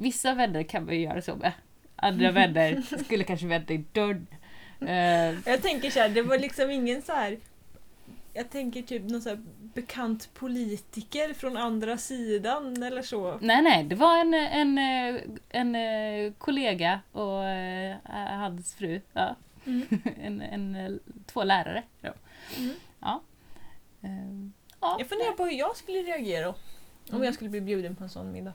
Vissa vänner kan man ju göra så med. Andra vänner skulle kanske vända i dörren. Eh, Jag tänker så här, det var liksom ingen så här. Jag tänker typ någon så bekant politiker från andra sidan eller så. nej, nej, det var en, en, eh, en, eh, kollega och eh, hans fru. Ja. Mm. en, en, två lärare. Ja. Mm. Ja. Eh, ja. Jag funderar på hur jag skulle reagera om Mm. jag skulle bli bjuden på en sån middag.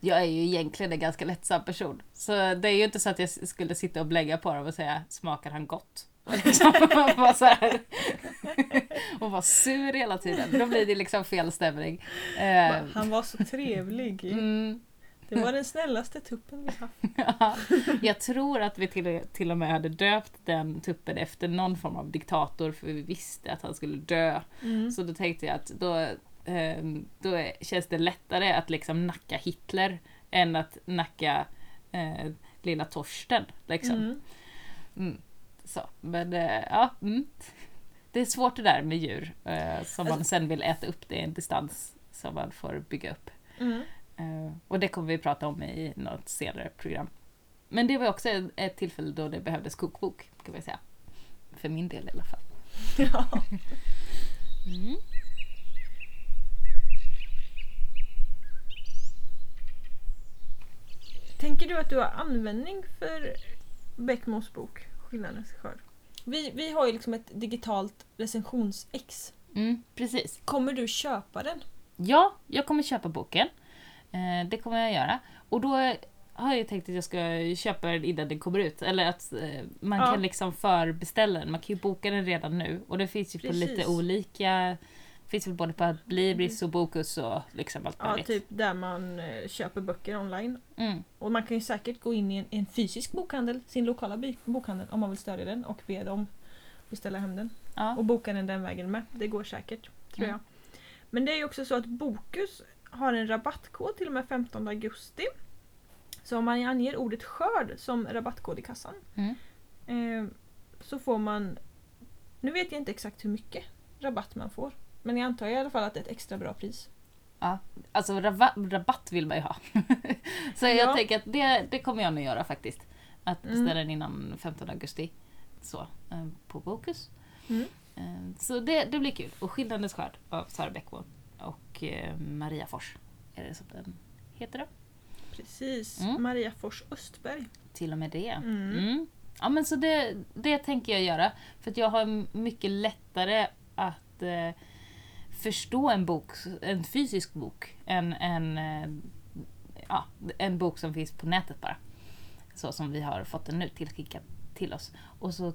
Jag är ju egentligen en ganska lättsam person. Så det är ju inte så att jag skulle sitta och blägga på dem och säga smakar han gott? Och liksom vara så här. och vara sur hela tiden. Då blir det liksom fel stämning. Eh, Han var så trevlig. mm, Det var den snällaste tuppen vi haft. ja. Jag tror att vi till, till och med hade döpt den tuppen efter någon form av diktator för vi visste att han skulle dö. Mm. Så då tänkte jag att då, då är- känns det lättare att liksom nacka Hitler än att nacka eh, lilla Torsten. Liksom. Mm. Mm. Så, men eh, ja. Mm. Det är svårt det där med djur eh, som man sen vill äta upp. Det är en distans som man får bygga upp. Mm. Eh, och det kommer vi prata om i något senare program. Men det var också ett- ett tillfälle då det behövdes kokbok, kan vi säga. För min del i alla fall. Ja. Tänker du att du har användning för Beckmos bok Skillnadens skörd? Vi, vi har ju liksom ett digitalt recensionsex. Mm, precis. Kommer du köpa den? Ja, jag kommer köpa boken. Eh, det kommer jag göra. Och då har jag tänkt att jag ska köpa den innan den kommer ut. Eller att eh, man Ja. kan liksom förbeställa den. Man kan ju boka den redan nu. Och det finns ju på Precis. lite olika... finns väl både på Adlibris och Bokus och liksom allt Ja, möjligt. typ där man eh, köper böcker online. Mm. Och man kan ju säkert gå in i en, en fysisk bokhandel, sin lokala by- bokhandel om man vill stödja den och be dem beställa hem den. Ja. Och boka den den vägen med. Det går säkert, tror Mm. jag. Men det är ju också så att Bokus har en rabattkod till och med 15 augusti. Så om man anger ordet skörd som rabattkod i kassan Mm. eh, så får man, nu vet jag inte exakt hur mycket rabatt man får. Men jag antar i alla fall att det är ett extra bra pris. Ja, alltså raba- rabatt vill man ju ha. Så jag Ja. tänker att det, det kommer jag nog göra faktiskt. Att Mm. beställa den innan 15 augusti. Så, eh, på Bokus. Mm. Eh, Så det, det blir kul. Och Skillnadens skörd av Sara Bäckvård och eh, Maria Fors. Är det som den heter då? Precis, Mm. Maria Fors Östberg. Till och med det. Mm. Mm. Ja men så det, det tänker jag göra. För att jag har mycket lättare att eh, förstå en bok, en fysisk bok, än en, eh, ja, en bok som finns på nätet bara. Så som vi har fått den nu tillskickad till oss. Och så, eh,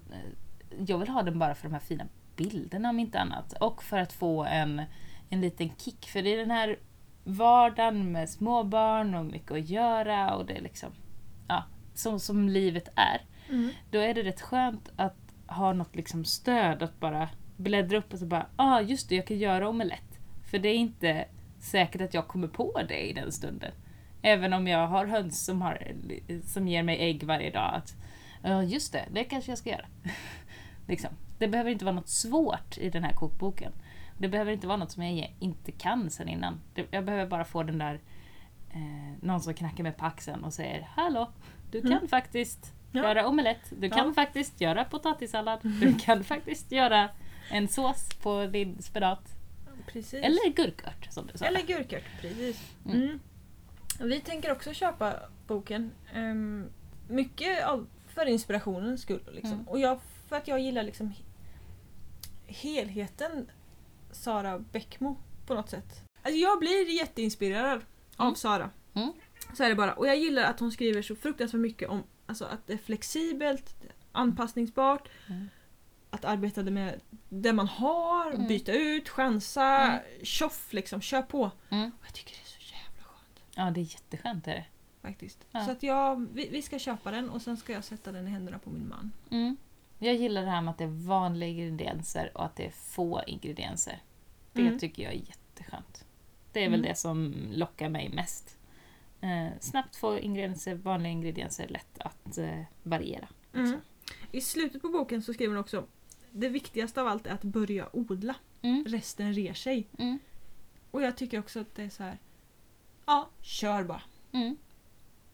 jag vill ha den bara för de här fina bilderna om inte annat. Och för att få en, en liten kick. För det är den här vardagen med småbarn och mycket att göra och det är liksom, ja, som, som livet är. Mm. Då är det rätt skönt att ha något liksom stöd att bara bläddra upp och så bara, ah just det, jag kan göra omelett. För det är inte säkert att jag kommer på det i den stunden. Även om jag har höns som, har, som ger mig ägg varje dag. Att, ja just det, det kanske jag ska göra. liksom. Det behöver inte vara något svårt i den här kokboken. Det behöver inte vara något som jag inte kan sen innan. Jag behöver bara få den där eh, någon som knackar mig på axeln och säger Hallå, du kan Mm. faktiskt Ja. göra omelett. Du kan Ja. faktiskt göra potatissallad. Du kan faktiskt göra en sås på din spenat. Precis. Eller gurkört som du sa. Eller gurkört, precis. Mm. Mm. Vi tänker också köpa boken. ehm, mycket av, för inspirationens skull. Liksom. Mm. Och jag, för att jag gillar liksom he- helheten Sara Bäckmo på något sätt. Alltså jag blir jätteinspirerad av Mm. Sara. Mm. Så är det bara. Och jag gillar att hon skriver så fruktansvärt mycket om alltså, att det är flexibelt, anpassningsbart, Mm. Att arbeta med det man har, Mm. byta ut, chansa, Mm. tjoff liksom, kör på. Mm. Jag tycker det är så jävla skönt Ja, det är jätteskönt. Är det. faktiskt. Ja. Så att jag, vi, vi ska köpa den och sen ska jag sätta den i händerna på min man. Mm. Jag gillar det här med att det är vanliga ingredienser och att det är få ingredienser. Det Mm. tycker jag är jätteskönt. Det är väl Mm. det som lockar mig mest. Eh, snabbt få ingredienser, vanliga ingredienser, lätt att eh, variera. Mm. I slutet på boken så skriver hon också det viktigaste av allt är att börja odla. Mm. Resten rer sig. Mm. Och jag tycker också att det är så här. Ja, kör bara. Mm.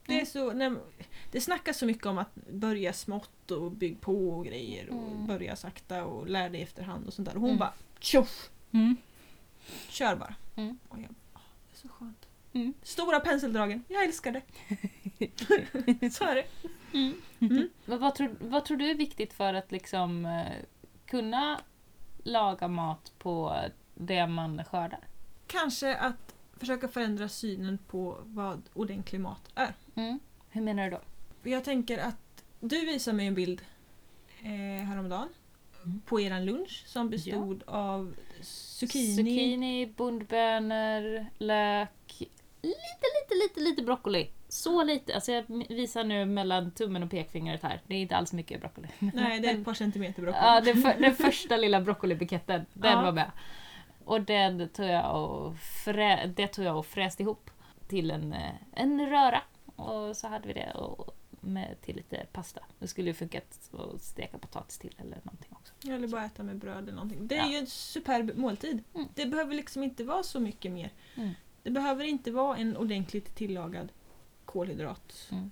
Det, är Mm. så, nej, det snackas så mycket om att börja smått och bygg på och grejer och Mm. börja sakta och lär dig efterhand och sånt där. Och hon Mm. bara tjoff! Kör bara. Och jag, ah, det är så skönt. Stora penseldragen, jag älskar det. så är det. Vad, vad, tror, vad tror du är viktigt för att liksom eh, kunna laga mat på det man skördar? Kanske att försöka förändra synen på vad ordentlig mat är. Mm. Hur menar du då? Jag tänker att du visade mig en bild eh, häromdagen Mm. på eran lunch som bestod av zucchini, Zucchini, bondbönor, lök, lite, lite, lite, lite broccoli. Så lite. Alltså jag visar nu mellan tummen och pekfingret här. Det är inte alls mycket broccoli. Nej, det är ett par centimeter broccoli. Ja, den, för, den första lilla broccolibuketten, den Ja. var med. Och den tog jag och, frä, det tog jag och fräste ihop till en, eh, en röra. Och så hade vi det och med, till lite pasta. Det skulle ju funka att steka potatis till eller någonting också. Eller bara äta med bröd eller någonting. Det är Ja. ju en superb måltid. Mm. Det behöver liksom inte vara så mycket mer. Mm. Det behöver inte vara en ordentligt tillagad kolhydrat, Mm.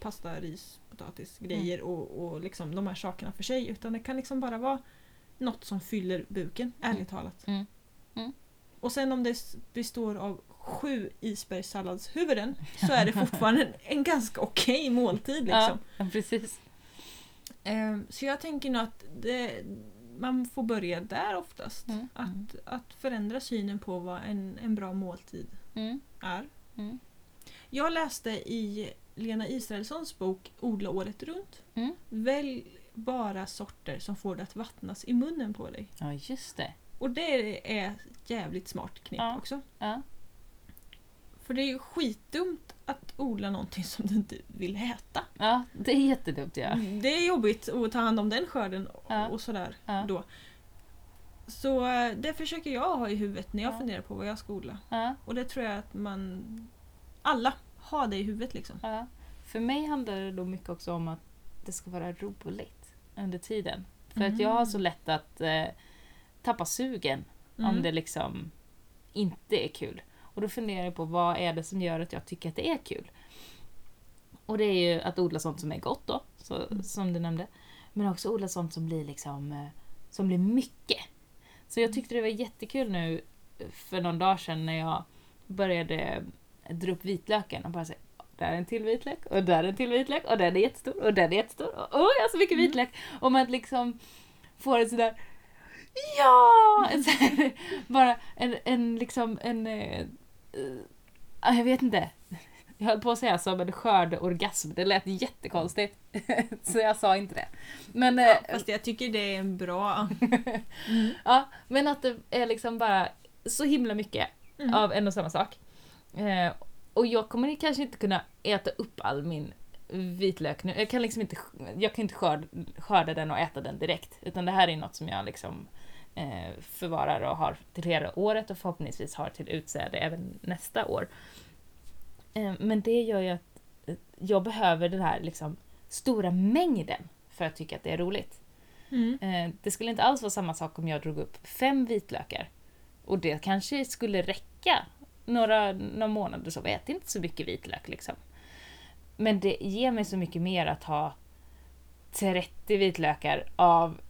pasta, ris, potatis, grejer och, och liksom de här sakerna för sig. Utan det kan liksom bara vara något som fyller buken, ärligt talat. Mm. Mm. Och sen om det består av sju isbergssalladshuvuden så är det fortfarande en, ganska okej måltid. Liksom. Ja, precis. Ehm, Så jag tänker nog att det, man får börja där oftast. Mm. Att, att förändra synen på vad en, en bra måltid Mm. är. Mm. Jag läste i Lena Israelssons bok Odla året runt. Mm. Välj bara sorter som får det att vattnas i munnen på dig. Ja, just det. Och det är ett jävligt smart knep Ja. också. Ja. För det är ju skitdumt att odla någonting som du inte vill äta. ja, det är jättedumt ja. Det är jobbigt att ta hand om den skörden Ja. och sådär Ja. då. Så eh, det försöker jag ha i huvudet när jag Ja. funderar på vad jag ska odla. Och det tror jag att man... Alla har det i huvudet liksom. Ja. För mig handlar det då mycket också om att det ska vara roligt under tiden. För att jag har så lätt att eh, tappa sugen om Mm. det liksom inte är kul. Och då funderar jag på vad är det som gör att jag tycker att det är kul. Och det är ju att odla sånt som är gott då, så, Mm. som du nämnde. Men också odla sånt som blir liksom eh, som blir mycket. Så jag tyckte det var jättekul nu eh, för någon dag sedan när jag började dra upp vitlöken och bara säga där är en till vitlök och där är en till vitlök och den är jättestor och den är jättestor. Och, åh, jag har så mycket Mm. vitlök! Och man liksom får ett sådär Ja! En så här, bara en, en liksom en... eh, eh, jag vet inte. Jag höll på att säga som en skördeorgasm, det lät jättekonstigt. så jag sa inte det. Men, Ja, eh, fast jag tycker det är en bra... ja, men att det är liksom bara så himla mycket Mm. av en och samma sak. Eh, och jag kommer kanske inte kunna äta upp all min vitlök nu. Jag kan liksom inte, jag kan inte skörda, skörda den och äta den direkt. Utan det här är något som jag liksom förvarar och har till hela året och förhoppningsvis har till utsäde även nästa år. Eh, men det gör ju att eh, jag behöver den här liksom stora mängden för att tycka att det är roligt. Mm. Eh, det skulle inte alls vara samma sak om jag drog upp fem vitlökar. Och det kanske skulle räcka några, några månader så. Jag äter inte så mycket vitlök liksom. Men det ger mig så mycket mer att ha 30 vitlökar av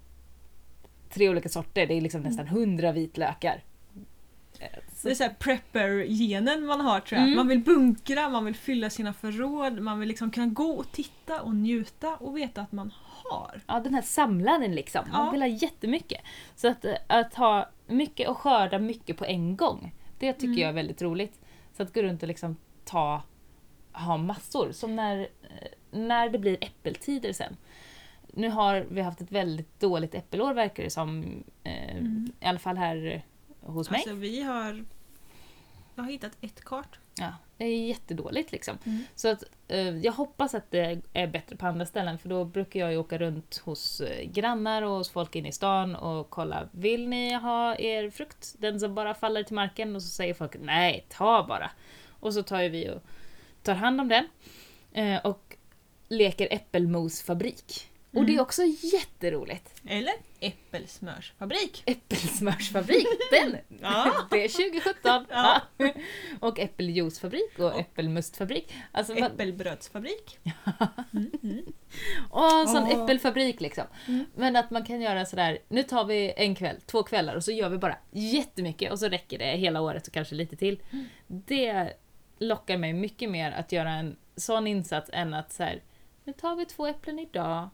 tre olika sorter. Det är liksom nästan 100 vitlökar. Eh, Det är så prepper-genen man har tror jag. Mm. Man vill bunkra, man vill fylla sina förråd, man vill liksom kunna gå och titta och njuta och veta att man har. Ja, den här samlaren liksom. Man Ja. vill ha jättemycket. Så att, eh, att ha mycket och skörda mycket på en gång, det tycker Mm. jag är väldigt roligt. Så att gå runt och liksom ta, ha massor. Som när, eh, när det blir äppeltider sen. Nu har vi haft ett väldigt dåligt äppelår verkar det som. Eh, Mm. I alla fall här hos mig. Alltså vi har... Jag har hittat ett kart. Ja, det är jättedåligt liksom. Mm. Så att, eh, jag hoppas att det är bättre på andra ställen för då brukar jag ju åka runt hos eh, grannar och hos folk inne i stan och kolla. Vill ni ha er frukt? Den som bara faller till marken? Och så säger folk nej, ta bara. Och så tar ju vi och tar hand om den. Eh, och leker äppelmosfabrik. Och det är Mm. också jätteroligt. Eller äppelsmörsfabrik. Äppelsmörsfabrik, den! Ja. Det är 2017! Ja. Och äppeljuicefabrik och äppelmustfabrik. Alltså, Äppelbrödsfabrik. Mm, mm. En sån Åh. äppelfabrik liksom. Mm. Men att man kan göra sådär, nu tar vi en kväll, två kvällar och så gör vi bara jättemycket och så räcker det hela året och kanske lite till. Mm. Det lockar mig mycket mer att göra en sån insats än att så här, nu tar vi två äpplen idag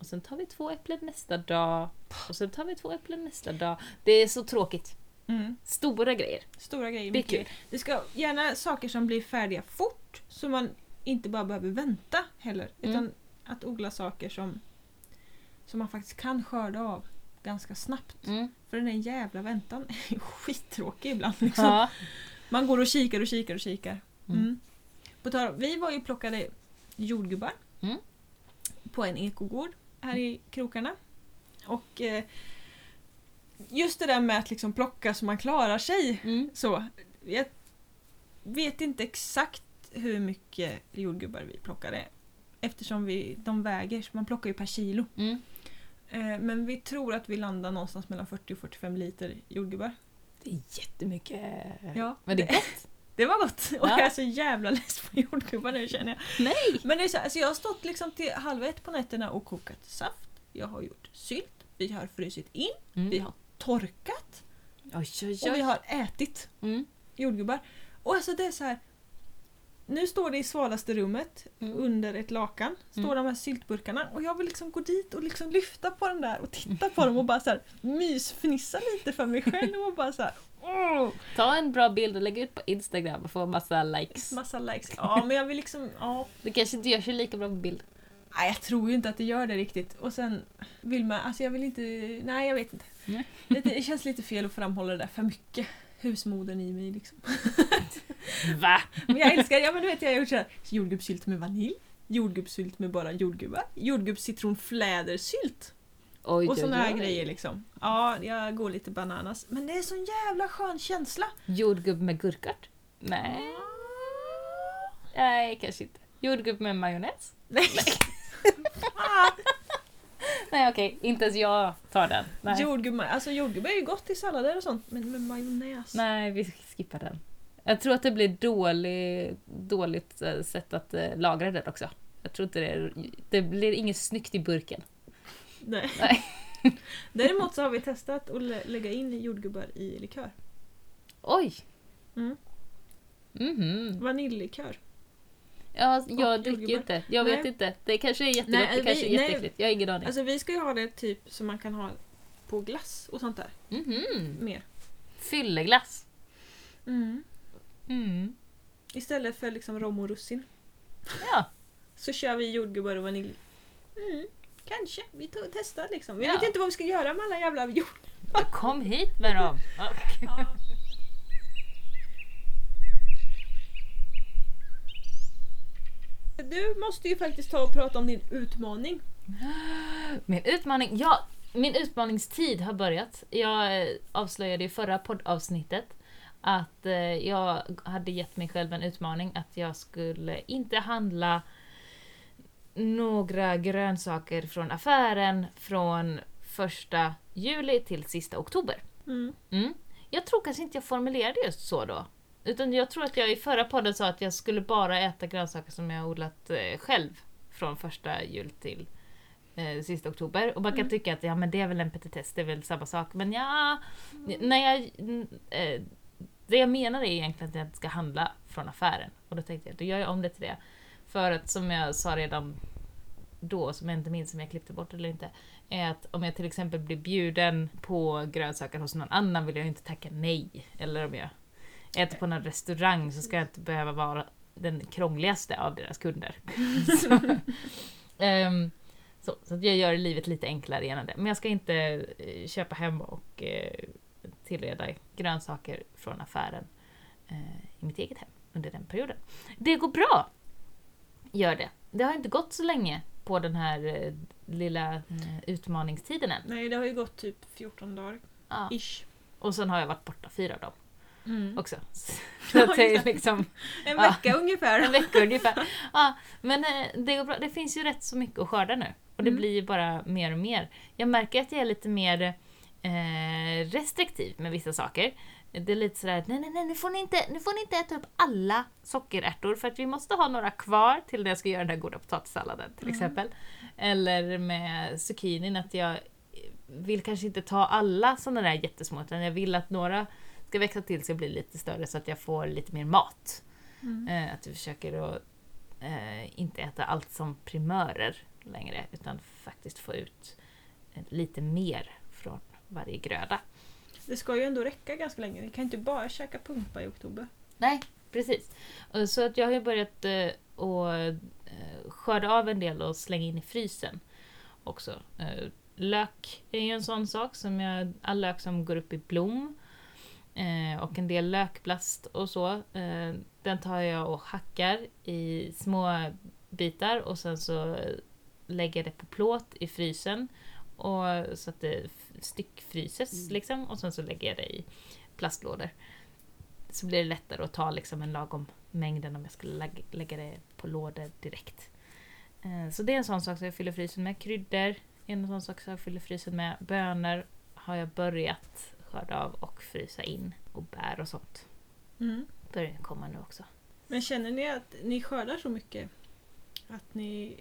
och sen tar vi två äpplen nästa dag och sen tar vi två äpplen nästa dag. Det är så tråkigt. Mm. Stora grejer. Stora grejer. Mycket. kul. Det ska gärna saker som blir färdiga fort så man inte bara behöver vänta heller. Mm. Utan att odla saker som, som man faktiskt kan skörda av ganska snabbt. Mm. För den där jävla väntan är skittråkig ibland. Liksom. Ja. Man går och kikar och kikar och kikar. Mm. Mm. Vi var ju plockade jordgubbar Mm. på en ekogård här i krokarna. Och eh, just det där med att liksom plocka så man klarar sig. Mm. Så, jag vet inte exakt hur mycket jordgubbar vi plockade. Eftersom vi, de väger, så man plockar ju per kilo. Mm. Eh, men vi tror att vi landar någonstans mellan 40 och 45 liter jordgubbar. Det är jättemycket. Ja, Men det är gott. Det var gott! Och Ja. jag är så jävla less på jordgubbar nu känner jag. Nej! Men det är så, alltså jag har stått liksom till halv ett på nätterna och kokat saft. Jag har gjort sylt. Vi har frusit in. Mm. Vi har torkat. Oj, oj, Och vi oj. har ätit Mm. jordgubbar. Och alltså det är så här. Nu står det i svalaste rummet Mm. under ett lakan. Står Mm. de här syltburkarna och jag vill liksom gå dit och liksom lyfta på den där och titta på dem och bara så här mysfnissa lite för mig själv och bara så här. Ta en bra bild och lägg ut på Instagram och få massa likes. Massa likes. Ja men jag vill liksom, ja. Det kanske inte gör sig lika bra på bild. Nej jag tror ju inte att det gör det riktigt. Och sen vill man, alltså jag vill inte, nej jag vet inte. Det, det känns lite fel att framhålla det där för mycket. Husmodern i mig liksom. Va? Men jag älskar, ja men du vet jag har gjort såhär jordgubbssylt med vanilj. Jordgubbssylt med bara jordgubbar. Jordgubbscitronflädersylt. Oj, Och såna här grejer liksom. Ja, jag går lite bananas. Men det är sån jävla skön känsla. Jordgubb med gurkart? Nej. Nej, kanske inte. Jordgubb med majonnäs? Nej. Nej, okej. Inte ens jag tar den. Nej. Jordgubb, alltså jordgubb är ju gott i sallader och sånt, men med majonnäs. Nej, vi skippar den. Jag tror att det blir dålig, dåligt eh, sätt att eh, lagra den också. Jag tror inte det, det blir inget snyggt i burken. Nej. Nej. Däremot så har vi testat att lä- lägga in jordgubbar i likör. Oj! Mm. Mhm. Vaniljlikör. Ja, jag Och dricker jordgubbar. inte. Jag vet Nej. inte. Det kanske är jättegott, Nej, det kanske vi- är jätteäckligt. Jag har ingen aning. Alltså vi ska ju ha det typ som man kan ha på glass och sånt där. Mhm. Mer. Fylleglass. Mm. Mm. Istället för liksom rom och russin. Ja, Så kör vi jordgubbar och vanilj. Mm, kanske. Vi och testar liksom. Vi Ja. vet inte vad vi ska göra med alla jävla jord. kom hit med dem. Ja. Du måste ju faktiskt ta och prata om din utmaning. Min utmaning, ja, min utmaningstid har börjat. Jag eh, avslöjade i förra poddavsnittet att eh, jag hade gett mig själv en utmaning att jag skulle inte handla några grönsaker från affären från första juli till sista oktober. Mm. Mm. Jag tror kanske inte jag formulerade just så då. Utan jag tror att jag i förra podden sa att jag skulle bara äta grönsaker som jag odlat eh, själv från första jul till eh, sista oktober. Och man kan Mm. tycka att ja, men det är väl en petitess, det är väl samma sak. Men ja, när jag, mm, eh, det jag menar är egentligen att jag inte ska handla från affären. Och då tänkte jag, då gör jag om det till det. För att som jag sa redan då, som jag inte minns om jag klippte bort eller inte, är att om jag till exempel blir bjuden på grönsaker hos någon annan vill jag inte tacka nej. Eller om jag äter på någon restaurang så ska jag inte behöva vara den krångligaste av deras kunder. så, ehm, så, så jag gör livet lite enklare genom det. Men jag ska inte eh, köpa hem och eh, tillreda grönsaker från affären eh, i mitt eget hem under den perioden. Det går bra! Gör det. Det har inte gått så länge på den här eh, lilla eh, utmaningstiden än. Nej, det har ju gått typ 14 dagar. Ja. Ish. Och sen har jag varit borta fyra dagar Mm. också. Så Ja, att det är liksom En Ja. vecka ungefär. en vecka ungefär. Ja, men eh, det går bra. Det finns ju rätt så mycket att skörda nu. Och det Mm. blir ju bara mer och mer. Jag märker att jag är lite mer eh, restriktiv med vissa saker. Det är lite sådär, nej nej nej nu får, ni inte, nu får ni inte äta upp alla sockerärtor för att vi måste ha några kvar till när jag ska göra den här goda potatissalladen till Mm. exempel. Eller med zucchinin att jag vill kanske inte ta alla sådana där jättesmå utan jag vill att några ska växa till sig och bli lite större så att jag får lite mer mat. Mm. Eh, att vi försöker att eh, inte äta allt som primörer längre utan faktiskt få ut lite mer från varje gröda. Det ska ju ändå räcka ganska länge. Vi kan inte bara käka pumpa i oktober. Nej, precis. Eh, så att jag har ju börjat eh, att eh, skörda av en del och slänga in i frysen också. Eh, lök är ju en sån sak, som jag, all lök som går upp i blom eh, och en del lökblast och så. Eh, den tar jag och hackar i små bitar och sen så lägger jag det på plåt i frysen och, så att det styckfryses liksom och sen så lägger jag det i plastlådor så blir det lättare att ta liksom en lagom mängd än om jag skulle lägga, lägga det på lådor direkt. Eh, Så det är en sån sak som jag fyller frysen med. Kryddor är en sån sak som jag fyller frysen med. Bönor har jag börjat skörda av och frysa in. Och bär och sånt Mm. börjar komma nu också. Men känner ni att ni skördar så mycket att ni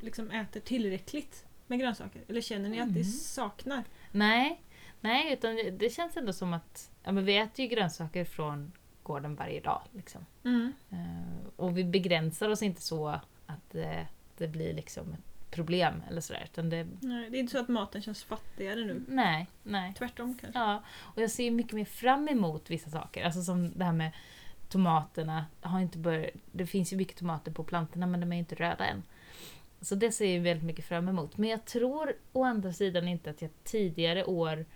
liksom äter tillräckligt med grönsaker? Eller känner ni att Mm. ni saknar? Nej, nej utan det- det känns ändå som att ja, men vi äter ju grönsaker från gården varje dag. Liksom. Mm. Eh, och vi begränsar oss inte så att eh, det blir liksom ett problem eller sådär. Utan det, Nej, det är inte så att maten känns fattigare nu. nej, nej. Tvärtom kanske. Ja, och jag ser mycket mer fram emot vissa saker. Alltså som det här med tomaterna. Har inte börjat, det finns ju mycket tomater på plantorna men de är inte röda än. Så det ser jag väldigt mycket fram emot. Men jag tror å andra sidan inte att jag tidigare år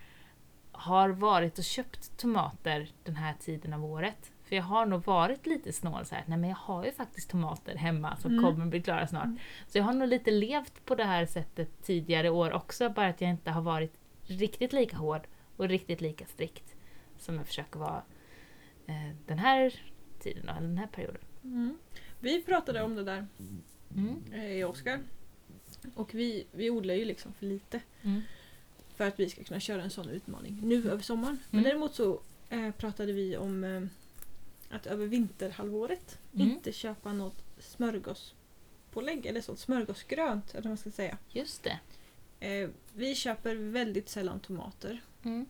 har varit och köpt tomater den här tiden av året. För jag har nog varit lite snål så här. nej men jag har ju faktiskt tomater hemma som Mm. kommer bli klara snart. Mm. Så jag har nog lite levt på det här sättet tidigare år också, bara att jag inte har varit riktigt lika hård och riktigt lika strikt som jag försöker vara eh, den här tiden, eller den här perioden. Mm. Vi pratade om det där Mm. eh, i Oskar. Och vi, vi odlar ju liksom för lite Mm. för att vi ska kunna köra en sån utmaning nu över sommaren. Men Mm. däremot så eh, pratade vi om eh, att över vinterhalvåret Mm. inte köpa något smörgåspålägg eller sånt smörgåsgrönt eller vad man ska säga. Just det. Eh, vi köper väldigt sällan tomater. Mm.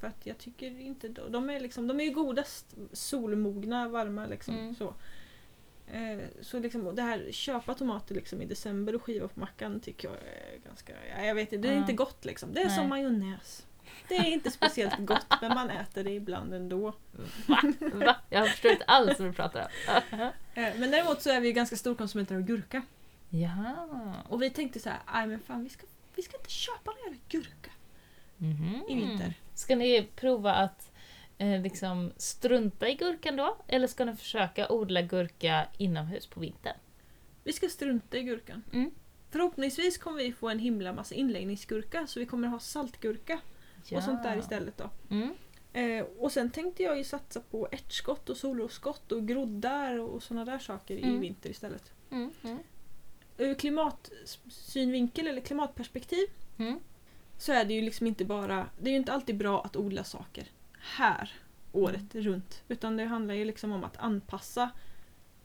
För att jag tycker inte de, är liksom, de är ju godast solmogna, varma liksom. Mm. Så, eh, så liksom det här köpa tomater liksom i december och skiva på mackan tycker jag är ganska, ja, jag vet inte, det är inte gott liksom. Det är Nej. som majonnäs. Det är inte speciellt gott men man äter det ibland ändå. Va? Va? Jag förstår inte alls vad du pratar om. Eh, Men däremot så är vi ju ganska storkonsumenter av gurka. ja. Och vi tänkte så här, nej men fan vi ska, vi ska inte köpa någon jävla gurka Mhm. i vinter. Ska ni prova att eh, liksom strunta i gurkan då? Eller ska ni försöka odla gurka inomhus på vintern? Vi ska strunta i gurkan. Mm. Förhoppningsvis kommer vi få en himla massa inläggningsgurka så vi kommer ha saltgurka och sånt där istället då. Mm. Eh, och sen tänkte jag ju satsa på ärtskott och solrosskott och groddar och såna där saker i Mm. vinter istället. Mm. Mm. Ur klimatsynvinkel eller klimatperspektiv Mm. så är det ju liksom inte bara, det är ju inte alltid bra att odla saker här året Mm. runt. Utan det handlar ju liksom om att anpassa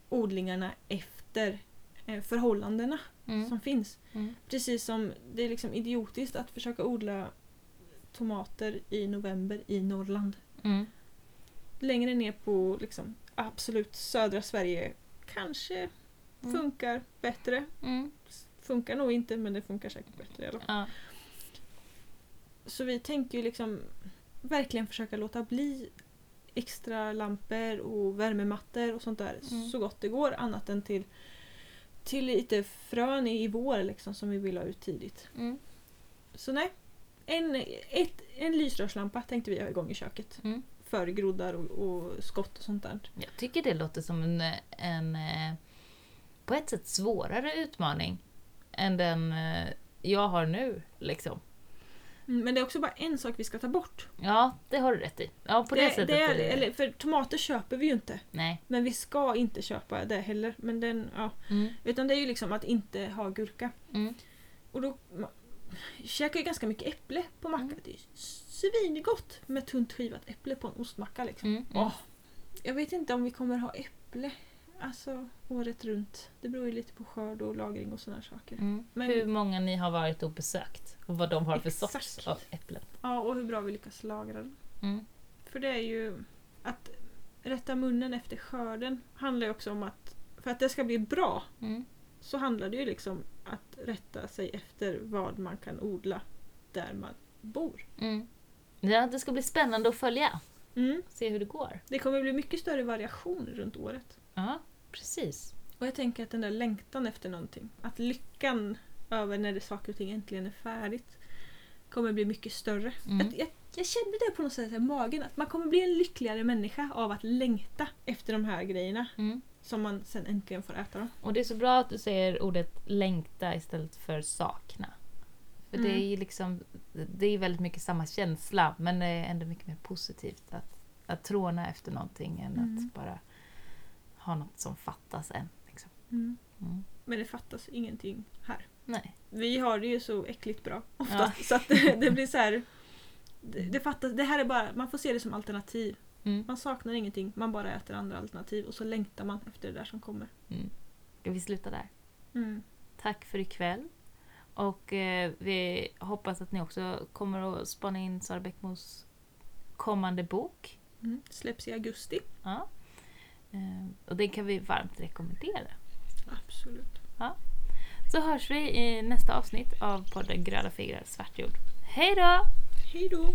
odlingarna efter eh, förhållandena Mm. som finns. Mm. Precis som det är liksom idiotiskt att försöka odla tomater i november i Norrland. Mm. Längre ner på liksom absolut södra Sverige kanske Mm. funkar bättre. Mm. Funkar nog inte men det funkar säkert bättre i alla fall. Ja. Så vi tänker ju liksom verkligen försöka låta bli extra lampor och värmemattor och sånt där Mm. så gott det går annat än till, till lite frön i, vår liksom, som vi vill ha ut tidigt. Mm. Så nej, en, ett, en lysrörslampa tänkte vi ha igång i köket. Mm. För groddar och, och skott och sånt där. Jag tycker det låter som en, en eh, på ett sätt svårare utmaning än den eh, jag har nu. Liksom. Mm, Men det är också bara en sak vi ska ta bort. Ja, det har du rätt i. Ja, på det, det, sättet det är, det... eller, för tomater köper vi ju inte. Nej. Men vi ska inte köpa det heller. Men den, ja. Mm. Utan det är ju liksom att inte ha gurka. Mm. Och då käkar ju ganska mycket äpple på macka. Mm. Det är svingott med tunt skivat äpple på en ostmacka. Liksom. Mm. Åh, jag vet inte om vi kommer ha äpple alltså, året runt. Det beror ju lite på skörd och lagring och sådana saker. Mm. Men- Hur många ni har varit och besökt och vad de har för Exakt. sorts av äpplen. Ja, och hur bra vi lyckas lagra den. Mm. För det är ju att rätta munnen efter skörden handlar ju också om att för att det ska bli bra Mm. så handlar det ju liksom att rätta sig efter vad man kan odla där man bor. Mm. Ja, det ska bli spännande att följa. Mm. Se hur det går. Det kommer bli mycket större variation runt året. Ja, precis. Och jag tänker att den där längtan efter någonting, att lyckan över när det saker och ting äntligen är färdigt kommer bli mycket större. Mm. Jag, jag, jag kände det på något sätt i magen, att man kommer bli en lyckligare människa av att längta efter de här grejerna Mm. som man sen äntligen får äta dem. Och det är så bra att du säger ordet längta istället för sakna. För det Mm. är ju liksom, det är väldigt mycket samma känsla men det är ändå mycket mer positivt att, att tråna efter någonting än Mm. att bara ha något som fattas än. Liksom. Mm. Mm. Men det fattas ingenting här. Nej. Vi har det ju så äckligt bra oftast så att det, det blir så här. Det, det, fattas, det här är bara, man får se det som alternativ. Mm. Man saknar ingenting, man bara äter andra alternativ och så längtar man efter det där som kommer. Mm. Ska vi sluta där? Mm. Tack för ikväll. Och eh, vi hoppas att ni också kommer att spana in Sara Bäckmos kommande bok. Mm. Släpps i augusti. Ja. Eh, och det kan vi varmt rekommendera. Absolut. Så hörs vi i nästa avsnitt av podden Gröna fingrar svart jord. Hej då! Hej då!